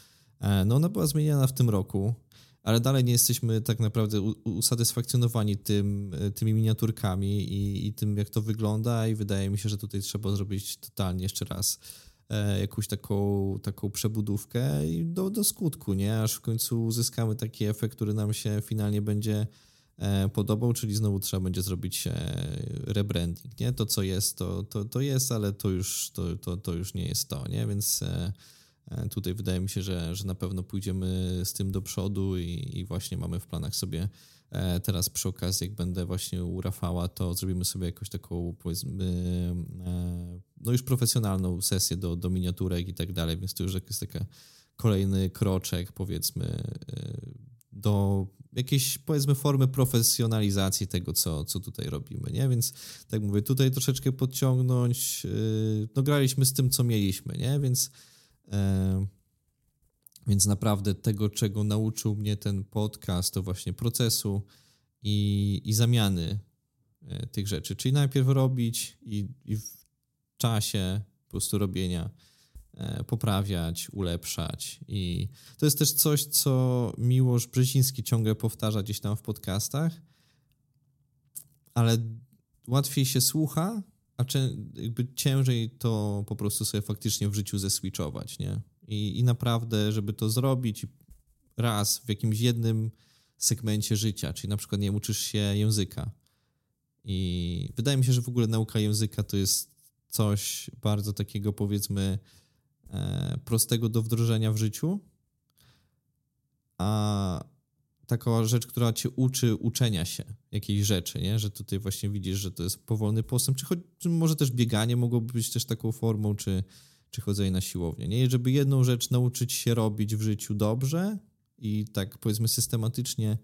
e, no ona była zmieniana w tym roku, ale dalej nie jesteśmy tak naprawdę usatysfakcjonowani tym, e, tymi miniaturkami i, i tym, jak to wygląda i wydaje mi się, że tutaj trzeba zrobić totalnie jeszcze raz jakąś taką, taką przebudówkę do, do skutku, nie? Aż w końcu uzyskamy taki efekt, który nam się finalnie będzie E, podobał, czyli znowu trzeba będzie zrobić e, rebranding, nie? To, co jest, to, to, to jest, ale to już, to, to, to już nie jest to, nie? Więc e, tutaj wydaje mi się, że, że na pewno pójdziemy z tym do przodu i, i właśnie mamy w planach sobie teraz przy okazji, jak będę właśnie u Rafała, to zrobimy sobie jakąś taką, powiedzmy, no już profesjonalną sesję do, do miniaturek i tak dalej, więc to już jest taki kolejny kroczek, powiedzmy, do jakiejś, powiedzmy, formy profesjonalizacji tego, co, co tutaj robimy, nie? Więc, tak mówię, tutaj troszeczkę podciągnąć, no graliśmy z tym, co mieliśmy, nie? Więc, więc naprawdę tego, czego nauczył mnie ten podcast, to właśnie procesu i, i zamiany yy, tych rzeczy. Czyli najpierw robić i, i w czasie po prostu robienia E, poprawiać, ulepszać. I to jest też coś, co Miłosz Brzeziński ciągle powtarza gdzieś tam w podcastach, ale łatwiej się słucha, a jakby ciężej to po prostu sobie faktycznie w życiu zeswitchować, nie? I, I naprawdę, żeby to zrobić raz w jakimś jednym segmencie życia, czyli na przykład nie uczysz się języka. I wydaje mi się, że w ogóle nauka języka to jest coś bardzo takiego, powiedzmy, E, prostego do wdrożenia w życiu, a taka rzecz, która cię uczy uczenia się jakiejś rzeczy, nie? że tutaj właśnie widzisz, że to jest powolny postęp, czy, choć, czy może też bieganie mogłoby być też taką formą, czy, czy chodzenie na siłownię. Nie? Żeby jedną rzecz nauczyć się robić w życiu dobrze i tak powiedzmy systematycznie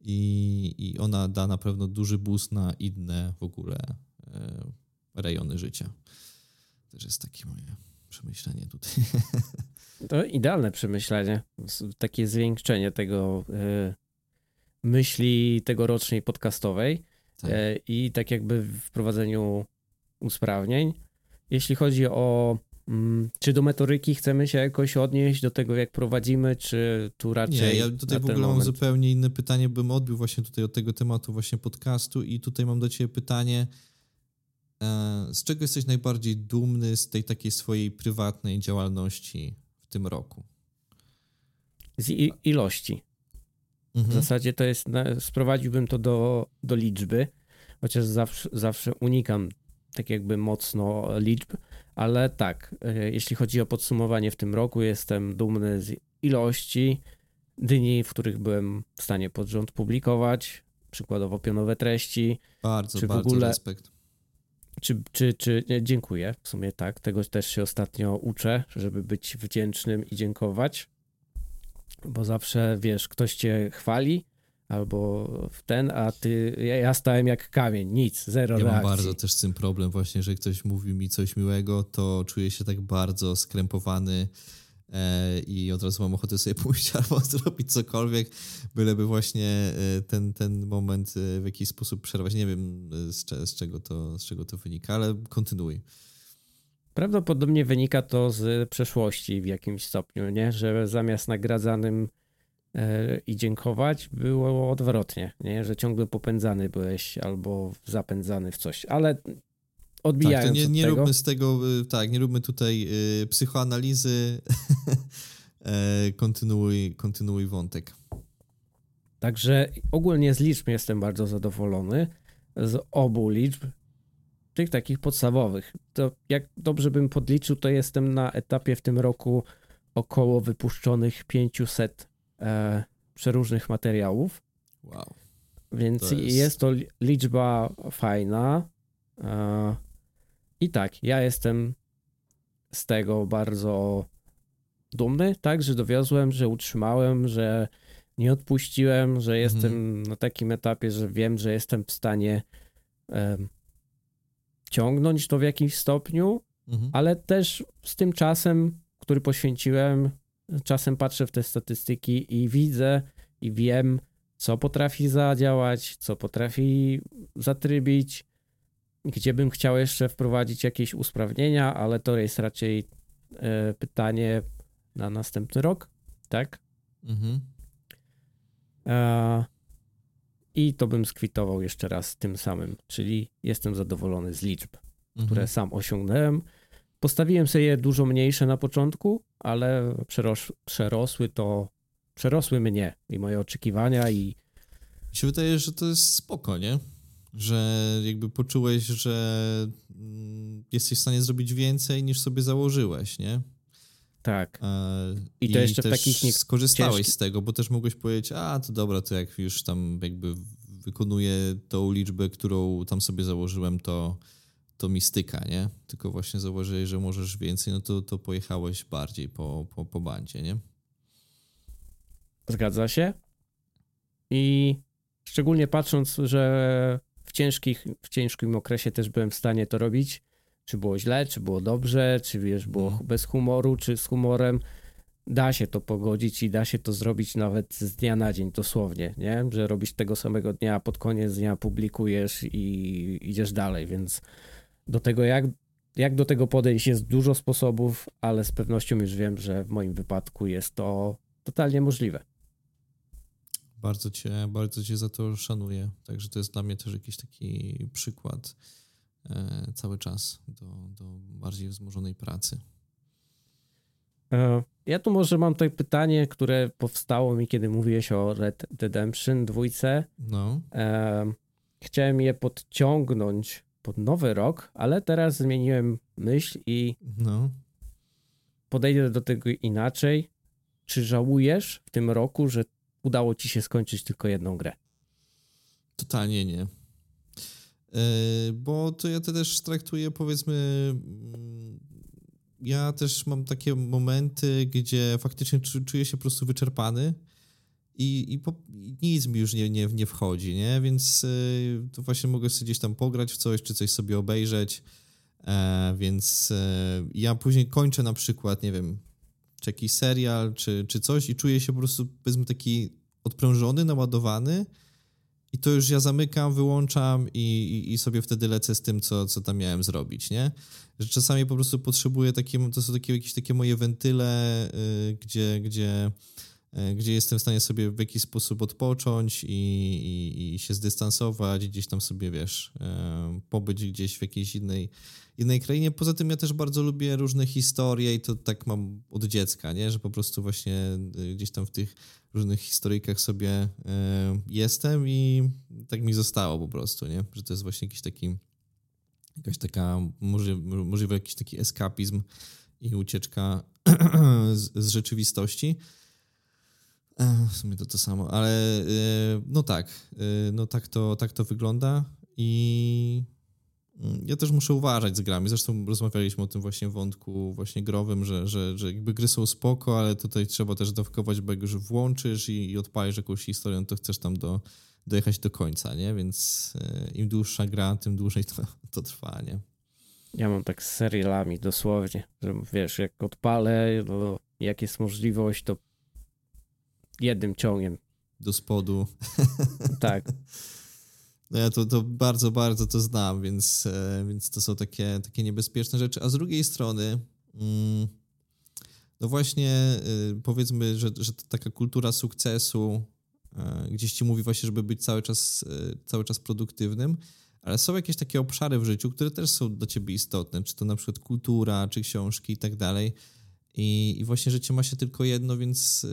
i, i ona da na pewno duży boost na inne w ogóle e, rejony życia. Też jest takie moje przemyślenie tutaj. To idealne przemyślenie, takie zwieńczenie tego y, myśli tegorocznej podcastowej tak. y, i tak jakby w wprowadzeniu usprawnień. Jeśli chodzi o czy do metoryki chcemy się jakoś odnieść do tego, jak prowadzimy, czy tu raczej. Nie, ja tutaj w ogóle moment... mam zupełnie inne pytanie, bym odbił właśnie tutaj od tego tematu właśnie podcastu i tutaj mam do ciebie pytanie, e, z czego jesteś najbardziej dumny z tej takiej swojej prywatnej działalności w tym roku? Z ilości. Mhm. W zasadzie to jest, sprowadziłbym to do, do liczby, chociaż zawsze, zawsze unikam tak jakby mocno liczb, ale tak, e, jeśli chodzi o podsumowanie w tym roku, jestem dumny z ilości dni, w których byłem w stanie pod rząd publikować, przykładowo pionowe treści. Bardzo, czy bardzo w ogóle, respekt. Czy, czy, czy, nie, dziękuję, w sumie tak, tego też się ostatnio uczę, żeby być wdzięcznym i dziękować, bo zawsze, wiesz, ktoś cię chwali, albo w ten, a ty, ja, ja stałem jak kamień, nic, zero ja reakcji. mam bardzo też z tym problem właśnie, że ktoś mówi mi coś miłego, to czuję się tak bardzo skrępowany e, i od razu mam ochotę sobie pójść albo zrobić cokolwiek, byleby właśnie e, ten, ten moment e, w jakiś sposób przerwać. Nie wiem e, z, z, czego to, z czego to wynika, ale kontynuuj. Prawdopodobnie wynika to z przeszłości w jakimś stopniu, nie? że zamiast nagradzanym i dziękować, było odwrotnie, nie? że ciągle popędzany byłeś albo zapędzany w coś, ale odbijając tak, to nie, nie tego, róbmy z tego, y, tak, nie róbmy tutaj y, psychoanalizy, e, kontynuuj, kontynuuj wątek. Także ogólnie z liczb jestem bardzo zadowolony, z obu liczb, tych takich podstawowych. To jak dobrze bym podliczył, to jestem na etapie w tym roku około wypuszczonych 500 e, przeróżnych materiałów. Wow. Więc to jest... jest... to liczba fajna. E, I tak, ja jestem z tego bardzo dumny, tak, że dowiozłem, że utrzymałem, że nie odpuściłem, że jestem mhm. na takim etapie, że wiem, że jestem w stanie e, ciągnąć to w jakimś stopniu, mhm. ale też z tym czasem, który poświęciłem, czasem patrzę w te statystyki i widzę i wiem, co potrafi zadziałać, co potrafi zatrybić, gdzie bym chciał jeszcze wprowadzić jakieś usprawnienia, ale to jest raczej e, pytanie na następny rok, tak? Mhm. E, I to bym skwitował jeszcze raz tym samym, czyli jestem zadowolony z liczb, mhm. które sam osiągnąłem. Postawiłem sobie je dużo mniejsze na początku, ale przeros przerosły to, przerosły mnie i moje oczekiwania i... Mi się wydaje, że to jest spoko, nie? Że jakby poczułeś, że mm, jesteś w stanie zrobić więcej niż sobie założyłeś, nie? Tak. I to I jeszcze w takich nie... skorzystałeś ciężki... z tego, bo też mogłeś powiedzieć, a to dobra, to jak już tam jakby wykonuję tą liczbę, którą tam sobie założyłem, to to mistyka, nie? Tylko właśnie zauważyłeś, że możesz więcej, no to, to pojechałeś bardziej po, po, po bandzie, nie? Zgadza się. I szczególnie patrząc, że w, ciężkich, w ciężkim okresie też byłem w stanie to robić, czy było źle, czy było dobrze, czy wiesz, było mm. bez humoru, czy z humorem, da się to pogodzić i da się to zrobić nawet z dnia na dzień, dosłownie, nie? Że robisz tego samego dnia, pod koniec dnia publikujesz i idziesz dalej, więc do tego, jak, jak do tego podejść, jest dużo sposobów, ale z pewnością już wiem, że w moim wypadku jest to totalnie możliwe. Bardzo cię, bardzo cię za to szanuję. Także to jest dla mnie też jakiś taki przykład e, cały czas do, do bardziej wzmożonej pracy. E, ja tu może mam tutaj pytanie, które powstało mi, kiedy mówiłeś o Red Redemption dwójce. No. E, chciałem je podciągnąć pod nowy rok, ale teraz zmieniłem myśl i no. podejdę do tego inaczej. Czy żałujesz w tym roku, że udało ci się skończyć tylko jedną grę? Totalnie nie. Yy, bo to ja to też traktuję, powiedzmy, mm, ja też mam takie momenty, gdzie faktycznie czuję się po prostu wyczerpany i, i, po, i nic mi już nie, nie, nie wchodzi, nie? Więc y, to właśnie mogę sobie gdzieś tam pograć w coś, czy coś sobie obejrzeć, e, więc e, ja później kończę na przykład, nie wiem, czy jakiś serial, czy, czy coś i czuję się po prostu, powiedzmy, taki odprężony, naładowany i to już ja zamykam, wyłączam i, i, i, sobie wtedy lecę z tym, co, co tam miałem zrobić, nie? Że czasami po prostu potrzebuję takie, to są takie, jakieś takie moje wentyle, yy, gdzie, gdzie, gdzie jestem w stanie sobie w jakiś sposób odpocząć i, i, i się zdystansować, gdzieś tam sobie, wiesz, yy, pobyć gdzieś w jakiejś innej, innej krainie. Poza tym ja też bardzo lubię różne historie i to tak mam od dziecka, nie? Że po prostu właśnie y, gdzieś tam w tych różnych historyjkach sobie e, jestem i tak mi zostało po prostu, nie? Że to jest właśnie jakiś taki, jakaś taka, możliwy, możliwy jakiś taki eskapizm i ucieczka z, z rzeczywistości. W sumie to to samo, ale e, no tak, no tak to, tak to wygląda i ja też muszę uważać z grami. Zresztą rozmawialiśmy o tym właśnie wątku właśnie growym, że, że, że jakby gry są spoko, ale tutaj trzeba też dawkować, bo jak już włączysz i, i odpalisz jakąś historię, no to chcesz tam do, dojechać do końca, nie? Więc e, im dłuższa gra, tym dłużej to, to trwa, nie? Ja mam tak z serialami dosłownie, że wiesz, jak odpalę, no, jak jest możliwość, to jednym ciągiem. Do spodu. Tak. No ja to, to bardzo, bardzo to znam, więc, e, więc to są takie, takie niebezpieczne rzeczy. A z drugiej strony, mm, no właśnie y, powiedzmy, że, że taka kultura sukcesu e, gdzieś ci mówi właśnie, żeby być cały czas, e, cały czas produktywnym, ale są jakieś takie obszary w życiu, które też są dla ciebie istotne, czy to na przykład kultura, czy książki i tak dalej. I, I właśnie życie ma się tylko jedno, więc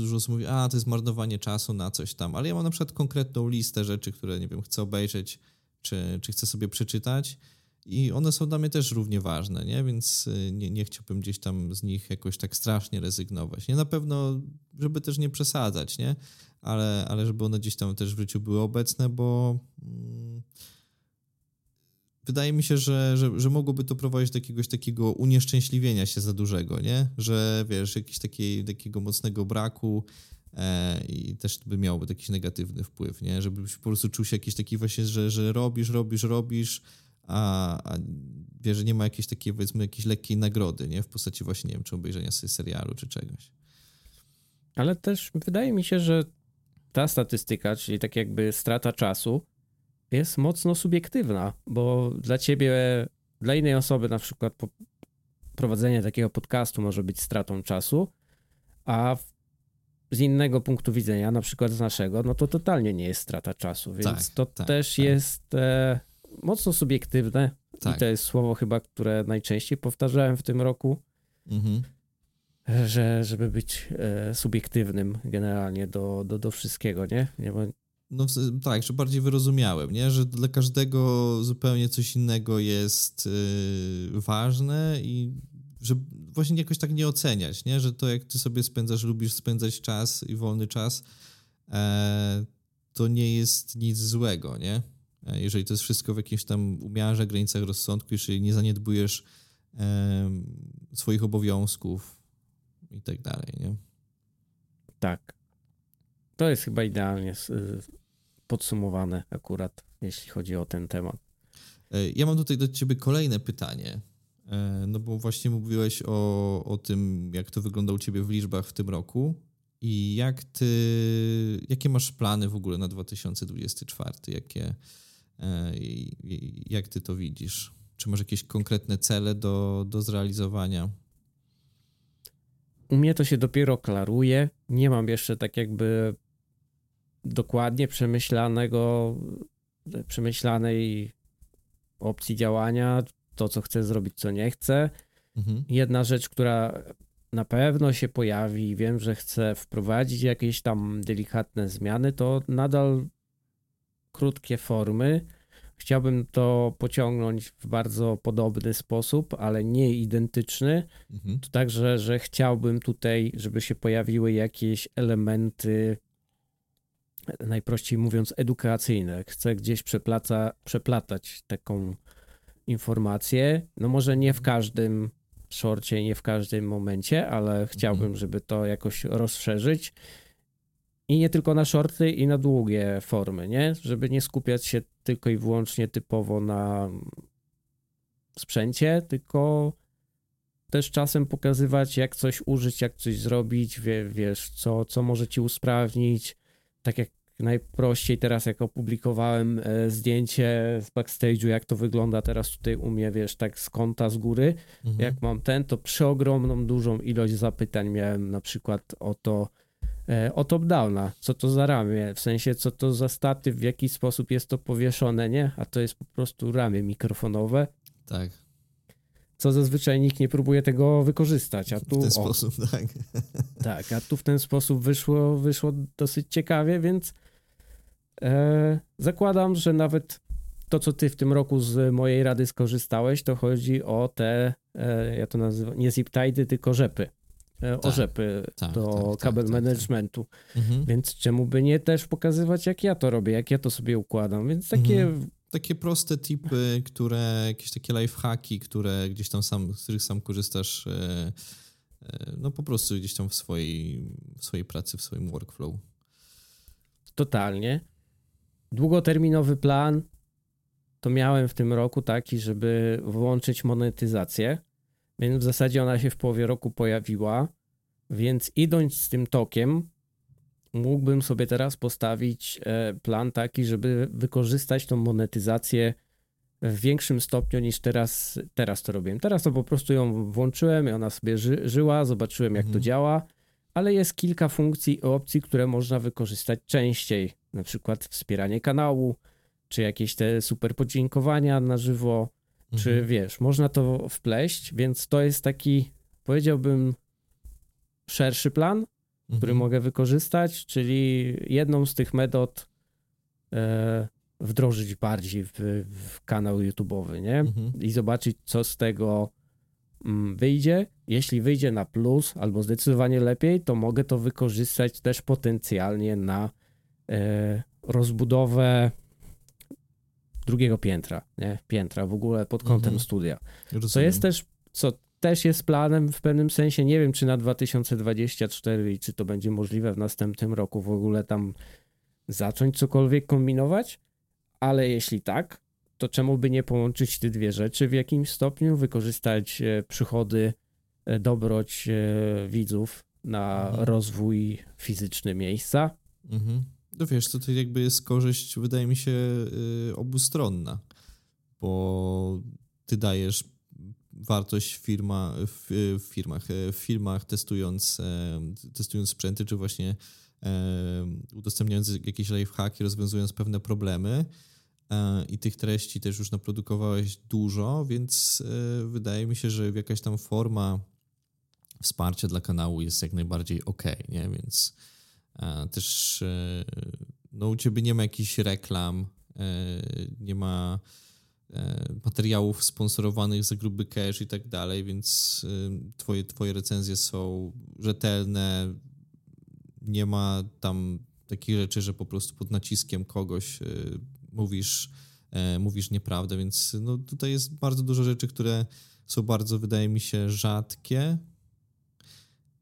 dużo osób mówi, a to jest marnowanie czasu na coś tam, ale ja mam na przykład konkretną listę rzeczy, które, nie wiem, chcę obejrzeć, czy, czy chcę sobie przeczytać i one są dla mnie też równie ważne, nie? Więc y, nie, nie chciałbym gdzieś tam z nich jakoś tak strasznie rezygnować. Nie na pewno, żeby też nie przesadzać, nie? Ale, ale żeby one gdzieś tam też w życiu były obecne, bo... Mm, wydaje mi się, że, że, że mogłoby to prowadzić do jakiegoś takiego unieszczęśliwienia się za dużego, nie? Że wiesz, jakiś taki, takiego mocnego braku e, i też by miałoby jakiś negatywny wpływ, nie? Żebyś po prostu czuł się jakiś taki właśnie, że, że robisz, robisz, robisz, a, a wiesz, że nie ma jakiejś takiej, powiedzmy, jakiejś lekkiej nagrody, nie? W postaci właśnie, nie wiem, czy obejrzenia sobie serialu, czy czegoś. Ale też wydaje mi się, że ta statystyka, czyli tak jakby strata czasu, jest mocno subiektywna, bo dla ciebie, dla innej osoby na przykład prowadzenie takiego podcastu może być stratą czasu, a z innego punktu widzenia, na przykład z naszego, no to totalnie nie jest strata czasu, więc tak, to tak, też tak. jest e, mocno subiektywne i tak. to jest słowo chyba, które najczęściej powtarzałem w tym roku, mhm. że żeby być e, subiektywnym generalnie do, do, do wszystkiego, nie? nie no tak, że bardziej wyrozumiałem, nie? Że dla każdego zupełnie coś innego jest yy, ważne i że właśnie jakoś tak nie oceniać, nie? Że to jak ty sobie spędzasz, lubisz spędzać czas i wolny czas, e, to nie jest nic złego, nie? E, jeżeli to jest wszystko w jakimś tam umiarze, granicach rozsądku, jeżeli nie zaniedbujesz swoich obowiązków i tak dalej, nie? Tak. To jest chyba idealnie podsumowane akurat, jeśli chodzi o ten temat. E, ja mam tutaj do ciebie kolejne pytanie. E, no bo właśnie mówiłeś o, o tym, jak to wygląda u ciebie w liczbach w tym roku i jak ty, jakie masz plany w ogóle na 2024? Jakie, e, jak ty to widzisz? Czy masz jakieś konkretne cele do, do zrealizowania? U mnie to się dopiero klaruje. Nie mam jeszcze tak jakby dokładnie przemyślanego, przemyślanej opcji działania, to co chcę zrobić, co nie chcę. Mhm. Jedna rzecz, która na pewno się pojawi, wiem, że chcę wprowadzić jakieś tam delikatne zmiany, to nadal krótkie formy. Chciałbym to pociągnąć w bardzo podobny sposób, ale nie identyczny. Mhm. To także, że chciałbym tutaj, żeby się pojawiły jakieś elementy najprościej mówiąc, edukacyjne. Chcę gdzieś przeplata, przeplatać taką informację. No może nie w każdym szorcie, nie w każdym momencie, ale chciałbym, mhm. żeby to jakoś rozszerzyć. I nie tylko na shorty, i na długie formy, nie? Żeby nie skupiać się tylko i wyłącznie typowo na sprzęcie, tylko też czasem pokazywać, jak coś użyć, jak coś zrobić, wie, wiesz, co, co może ci usprawnić, tak jak najprościej teraz, jak opublikowałem e, zdjęcie z backstage'u, jak to wygląda teraz tutaj u mnie, wiesz, tak z kąta, z góry, mhm. jak mam ten, to przeogromną, dużą ilość zapytań miałem na przykład o to, e, o top-downa, co to za ramię, w sensie co to za staty, w jaki sposób jest to powieszone, nie? A to jest po prostu ramię mikrofonowe. Tak. Co zazwyczaj nikt nie próbuje tego wykorzystać, a tu... W ten o, sposób, tak. Tak, a tu w ten sposób wyszło, wyszło dosyć ciekawie, więc e, zakładam, że nawet to, co ty w tym roku z mojej rady skorzystałeś, to chodzi o te, e, ja to nazywam, nie zip-tidy, tylko rzepy. E, tak, o rzepy tak, do tak, tak kabel tak, tak. managementu. Mhm. Więc czemu by nie też pokazywać, jak ja to robię, jak ja to sobie układam. Więc takie mhm takie proste tipy, które, jakieś takie lifehacki, które gdzieś tam sam, z których sam korzystasz, e, e, no po prostu gdzieś tam w swojej, w swojej pracy, w swoim workflow. Totalnie. Długoterminowy plan to miałem w tym roku taki, żeby włączyć monetyzację, więc w zasadzie ona się w połowie roku pojawiła, więc idąc z tym tokiem, mógłbym sobie teraz postawić e, plan taki, żeby wykorzystać tą monetyzację w większym stopniu niż teraz, teraz to robiłem. Teraz to po prostu ją włączyłem i ona sobie ży, żyła, zobaczyłem jak mhm. to działa, ale jest kilka funkcji i opcji, które można wykorzystać częściej, na przykład wspieranie kanału, czy jakieś te super podziękowania na żywo, mhm. czy wiesz, można to wpleść, więc to jest taki, powiedziałbym, szerszy plan, mhm. który mogę wykorzystać, czyli jedną z tych metod e, wdrożyć bardziej w, w kanał YouTube'owy, nie? Mhm. I zobaczyć, co z tego mm, wyjdzie. Jeśli wyjdzie na plus albo zdecydowanie lepiej, to mogę to wykorzystać też potencjalnie na e, rozbudowę drugiego piętra, nie? Piętra w ogóle pod kątem mhm. studia. Rozumiem. Co jest też, co też jest planem w pewnym sensie. Nie wiem, czy na 2024 i czy to będzie możliwe w następnym roku w ogóle tam zacząć cokolwiek kombinować, ale jeśli tak, to czemu by nie połączyć te dwie rzeczy w jakimś stopniu, wykorzystać e, przychody, e, dobroć e, widzów na mhm. rozwój fizyczny miejsca. Mhm. No wiesz, to, to jakby jest korzyść, wydaje mi się, obustronna, bo ty dajesz wartość firma, w, firmach, w firmach testując, e, testując sprzęty, czy właśnie e, udostępniając jakieś lifehacki, rozwiązując pewne problemy e, i tych treści też już naprodukowałeś dużo, więc wydaje mi się, że jakaś tam forma wsparcia dla kanału jest jak najbardziej ok, nie? Więc też no u ciebie nie ma jakichś reklam, nie ma E, materiałów sponsorowanych za gruby cash i tak dalej, więc e, twoje, twoje recenzje są rzetelne, nie ma tam takich rzeczy, że po prostu pod naciskiem kogoś e, mówisz, mówisz nieprawdę, więc no tutaj jest bardzo dużo rzeczy, które są bardzo, wydaje mi się, rzadkie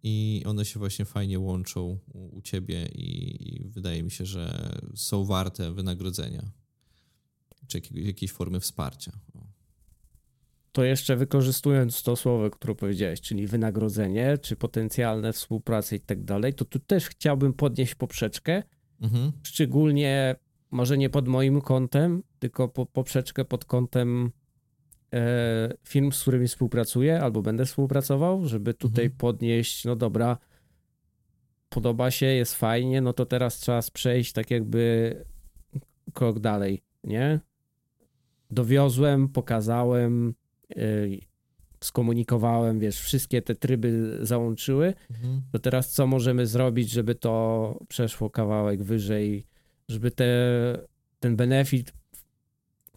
i one się właśnie fajnie łączą u, u ciebie i, i wydaje mi się, że są warte wynagrodzenia czy jakiejś formy wsparcia. To jeszcze wykorzystując to słowo, które powiedziałeś, czyli wynagrodzenie, czy potencjalne współprace i tak dalej, to tu też chciałbym podnieść poprzeczkę, mhm. szczególnie może nie pod moim kątem, tylko po, poprzeczkę pod kątem e, firm, z którymi współpracuję albo będę współpracował, żeby tutaj mhm. podnieść, no dobra, podoba się, jest fajnie, no to teraz trzeba przejść tak jakby krok dalej, nie? Dowiozłem, pokazałem, yy, skomunikowałem, wiesz, wszystkie te tryby załączyły, mhm. to teraz co możemy zrobić, żeby to przeszło kawałek wyżej, żeby te, ten benefit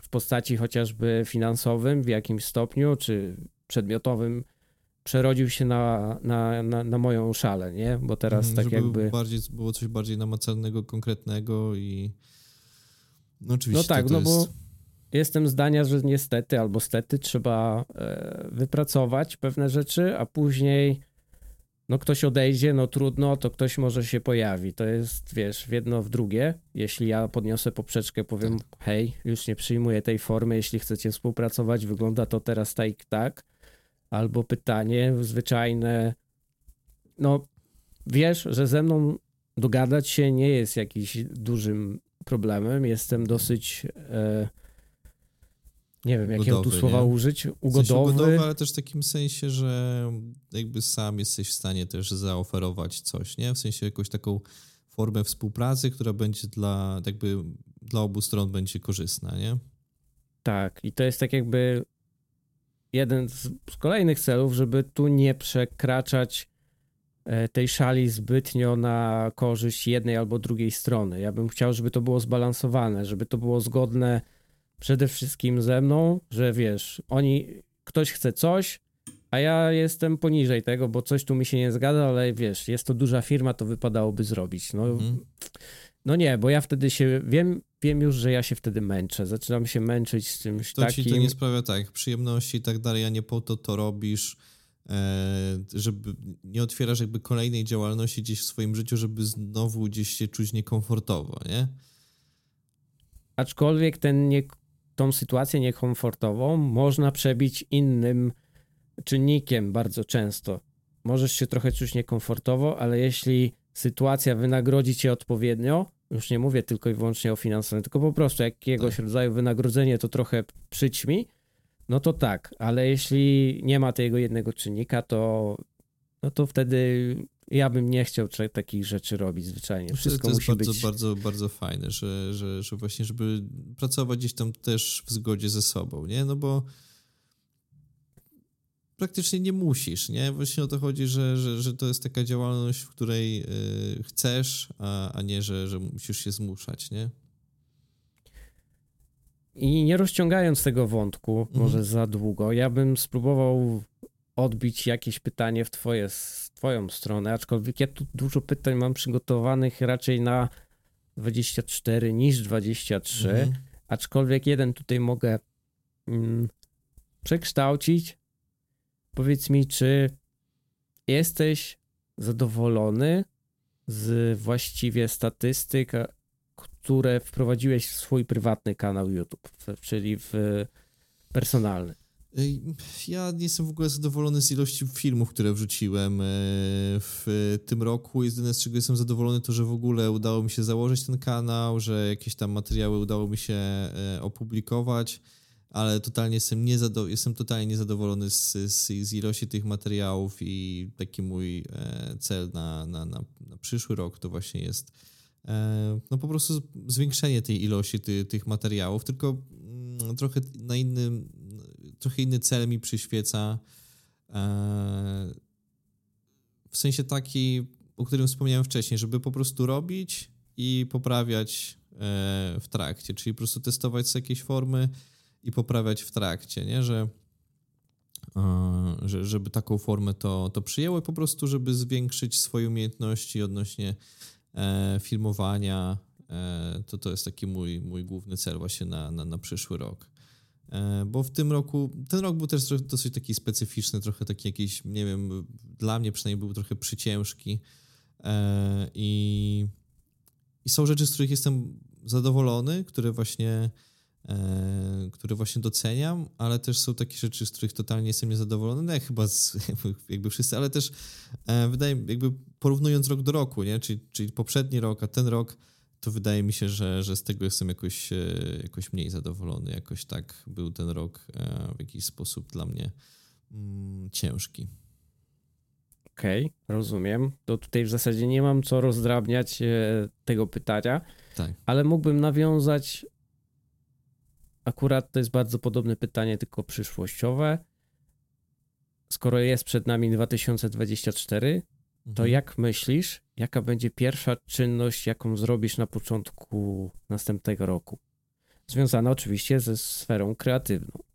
w postaci chociażby finansowym w jakimś stopniu, czy przedmiotowym przerodził się na, na, na, na moją szalę, nie? Bo teraz mhm, tak jakby... Bardziej, było coś bardziej namacalnego, konkretnego i no oczywiście No tak, no jest... bo jestem zdania, że niestety albo stety trzeba e, wypracować pewne rzeczy, a później no ktoś odejdzie, no trudno, to ktoś może się pojawi. To jest, wiesz, w jedno w drugie. Jeśli ja podniosę poprzeczkę, powiem, tak. hej, już nie przyjmuję tej formy, jeśli chcecie współpracować, wygląda to teraz tak i tak. Albo pytanie zwyczajne, no wiesz, że ze mną dogadać się nie jest jakiś dużym problemem. Jestem dosyć. E, nie wiem, jakiego tu słowa nie? użyć. Ugodowy. W sensie ugodowy, ale też w takim sensie, że jakby sam jesteś w stanie też zaoferować coś, nie? W sensie jakąś taką formę współpracy, która będzie dla, jakby dla obu stron będzie korzystna, nie? Tak, i to jest tak jakby jeden z, z kolejnych celów, żeby tu nie przekraczać e, tej szali zbytnio na korzyść jednej albo drugiej strony. Ja bym chciał, żeby to było zbalansowane, żeby to było zgodne przede wszystkim ze mną, że wiesz, oni, ktoś chce coś, a ja jestem poniżej tego, bo coś tu mi się nie zgadza, ale wiesz, jest to duża firma, to wypadałoby zrobić. No, mhm. no nie, bo ja wtedy się wiem, wiem już, że ja się wtedy męczę. Zaczynam się męczyć z czymś to takim. Ci to nie sprawia tak, przyjemności i tak dalej, a nie po to to robisz, e, żeby nie otwierasz jakby kolejnej działalności gdzieś w swoim życiu, żeby znowu gdzieś się czuć niekomfortowo, nie? Aczkolwiek ten nie, tą sytuację niekomfortową można przebić innym czynnikiem bardzo często. Możesz się trochę czuć niekomfortowo, ale jeśli sytuacja wynagrodzi cię odpowiednio, już nie mówię tylko i wyłącznie o finansowym, tylko po prostu jakiegoś tak. rodzaju wynagrodzenie to trochę przyćmi, no to tak, ale jeśli nie ma tego jednego czynnika, to, no to wtedy ja bym nie chciał takich rzeczy robić zwyczajnie. Wszystko to jest musi bardzo, być... bardzo, bardzo fajne, że, że, że właśnie, żeby pracować gdzieś tam też w zgodzie ze sobą, nie? No bo praktycznie nie musisz, nie? Właśnie o to chodzi, że, że, że to jest taka działalność, w której y, chcesz, a, a nie, że, że musisz się zmuszać, nie? I nie rozciągając tego wątku, mhm. może za długo, ja bym spróbował odbić jakieś pytanie w twoje, twoją stronę, aczkolwiek ja tu dużo pytań mam przygotowanych raczej na 24 niż 23, mhm. aczkolwiek jeden tutaj mogę mm, przekształcić Powiedz mi, czy jesteś zadowolony z właściwie statystyk, które wprowadziłeś w swój prywatny kanał YouTube, czyli w personalny? Ja nie jestem w ogóle zadowolony z ilości filmów, które wrzuciłem e, w tym roku. Jedyne z czego jestem zadowolony to, że w ogóle udało mi się założyć ten kanał, że jakieś tam materiały udało mi się e, opublikować ale totalnie jestem, niezado- jestem totalnie niezadowolony z, z, z, ilości tych materiałów i taki mój cel na, na, na, na, przyszły rok to właśnie jest no po prostu zwiększenie tej ilości ty, tych materiałów, tylko mm, trochę na innym, trochę inny cel mi przyświeca e, w sensie taki, o którym wspomniałem wcześniej, żeby po prostu robić i poprawiać e, w trakcie, czyli po prostu testować jakieś formy, i poprawiać w trakcie, nie? Że, że żeby taką formę to, to przyjęło i po prostu, żeby zwiększyć swoje umiejętności odnośnie e, filmowania, e, to to jest taki mój, mój główny cel właśnie na, na, na przyszły rok. E, bo w tym roku, ten rok był też dosyć taki specyficzny, trochę taki jakiś, nie wiem, dla mnie przynajmniej był trochę przyciężki i, i są rzeczy, z których jestem zadowolony, które właśnie E, które właśnie doceniam, ale też są takie rzeczy, z których totalnie jestem niezadowolony, no chyba z, jakby wszyscy, ale też e, wydaje mi jakby porównując rok do roku, nie? Czyli, czyli poprzedni rok, a ten rok, to wydaje mi się, że, że z tego jestem jakoś, e, jakoś mniej zadowolony. Jakoś tak był ten rok w jakiś sposób dla mnie mm, ciężki. Okej, okay, rozumiem. To tutaj w zasadzie nie mam co rozdrabniać tego pytania, tak. ale mógłbym nawiązać akurat to jest bardzo podobne pytanie, tylko przyszłościowe. Skoro jest przed nami 2024, to mhm. jak myślisz, jaka będzie pierwsza czynność, jaką zrobisz na początku następnego roku? Związana oczywiście ze sferą kreatywną.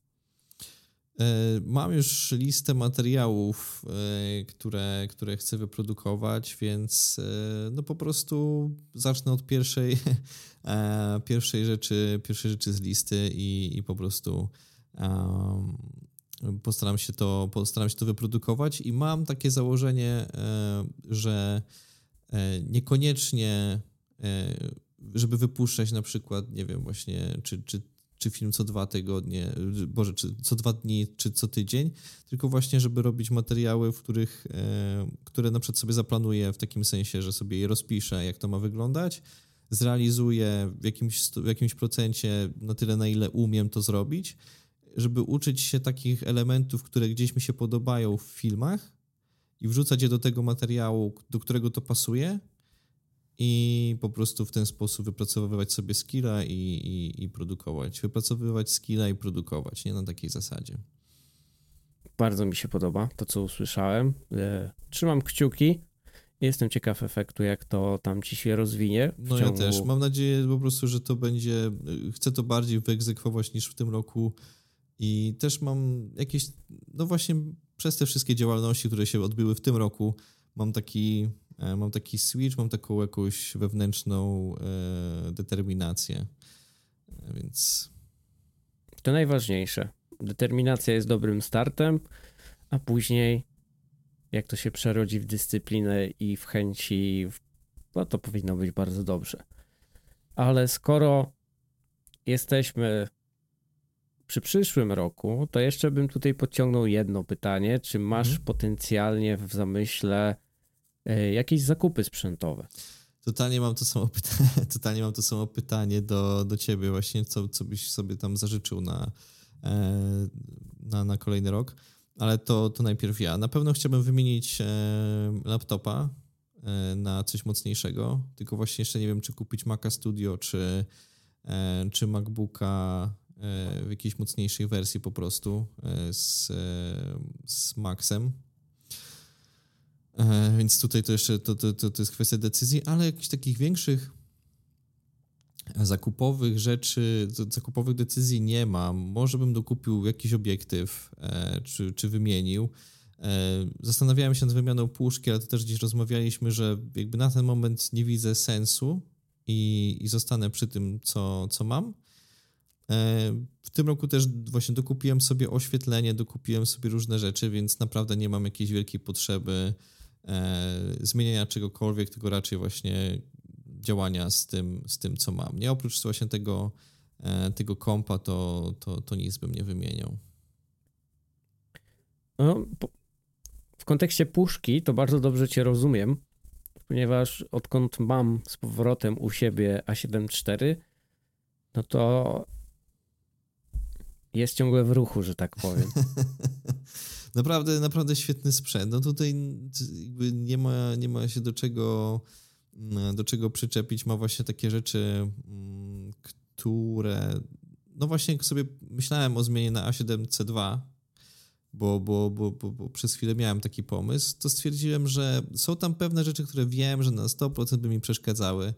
E, mam już listę materiałów, e, które, które chcę wyprodukować, więc e, no po prostu zacznę od pierwszej, pierwszej, rzeczy, pierwszej rzeczy z listy i, i po prostu postaram się, to, postaram się to wyprodukować i mam takie założenie, że niekoniecznie żeby wypuszczać na przykład, nie wiem, właśnie, czy, czy czy film co dwa tygodnie, boże, czy co dwa dni, czy co tydzień, tylko właśnie, żeby robić materiały, w których, e, które na przykład sobie zaplanuję w takim sensie, że sobie je rozpiszę, jak to ma wyglądać, zrealizuję w jakimś, w jakimś procencie na tyle, na ile umiem to zrobić, żeby uczyć się takich elementów, które gdzieś mi się podobają w filmach i wrzucać je do tego materiału, do którego to pasuje i po prostu w ten sposób wypracowywać sobie skilla i, i, i produkować. Wypracowywać skilla i produkować, nie na takiej zasadzie. Bardzo mi się podoba to, co usłyszałem. E, trzymam kciuki. Jestem ciekaw efektu, jak to tam ci się rozwinie. No ciągu... ja też. Mam nadzieję po prostu, że to będzie. Chcę to bardziej wyegzekwować niż w tym roku. I też mam jakieś. No właśnie przez te wszystkie działalności, które się odbyły w tym roku, mam taki E, mam taki switch, mam taką jakąś wewnętrzną e, determinację. E, więc. To najważniejsze. Determinacja jest dobrym startem, a później, jak to się przerodzi w dyscyplinę i w chęci, no to powinno być bardzo dobrze. Ale skoro jesteśmy przy przyszłym roku, to jeszcze bym tutaj podciągnął jedno pytanie. Czy masz mhm. potencjalnie w zamyśle E, jakieś zakupy sprzętowe. Totalnie mam to samo pytanie, totalnie mam to samo pytanie do, do ciebie właśnie, co, co byś sobie tam zażyczył na, e, na, na kolejny rok. Ale to, to najpierw ja. Na pewno chciałbym wymienić e, laptopa na coś mocniejszego, tylko właśnie jeszcze nie wiem, czy kupić Maca Studio, czy, czy MacBooka w jakiejś mocniejszej wersji po prostu z, z Maxem, E, więc tutaj to jeszcze to, to, to, to jest kwestia decyzji, ale jakichś takich większych zakupowych rzeczy, zakupowych decyzji nie mam. Może bym dokupił jakiś obiektyw, e, czy, czy wymienił. E, zastanawiałem się nad wymianą puszki, ale to też gdzieś rozmawialiśmy, że jakby na ten moment nie widzę sensu i, i zostanę przy tym, co, co mam. W tym roku też właśnie dokupiłem sobie oświetlenie, dokupiłem sobie różne rzeczy, więc naprawdę nie mam jakiejś wielkiej potrzeby e, zmieniania czegokolwiek, tylko raczej właśnie działania z tym, z tym co mam. Nie oprócz właśnie tego, e, tego kompa, to, to, to nic bym nie wymieniał. No, w kontekście puszki to bardzo dobrze Cię rozumiem, ponieważ odkąd mam z powrotem u siebie A7 IV, no to jest ciągle w ruchu, że tak powiem. naprawdę, naprawdę świetny sprzęt. No tutaj nie ma, nie ma się do czego, mm, do czego przyczepić. Ma właśnie takie rzeczy, mm, które. No właśnie sobie myślałem o zmianie na A7C2, bo, bo, bo, bo, bo przez chwilę miałem taki pomysł, to stwierdziłem, że są tam pewne rzeczy, które wiem, że na 100% by mi przeszkadzały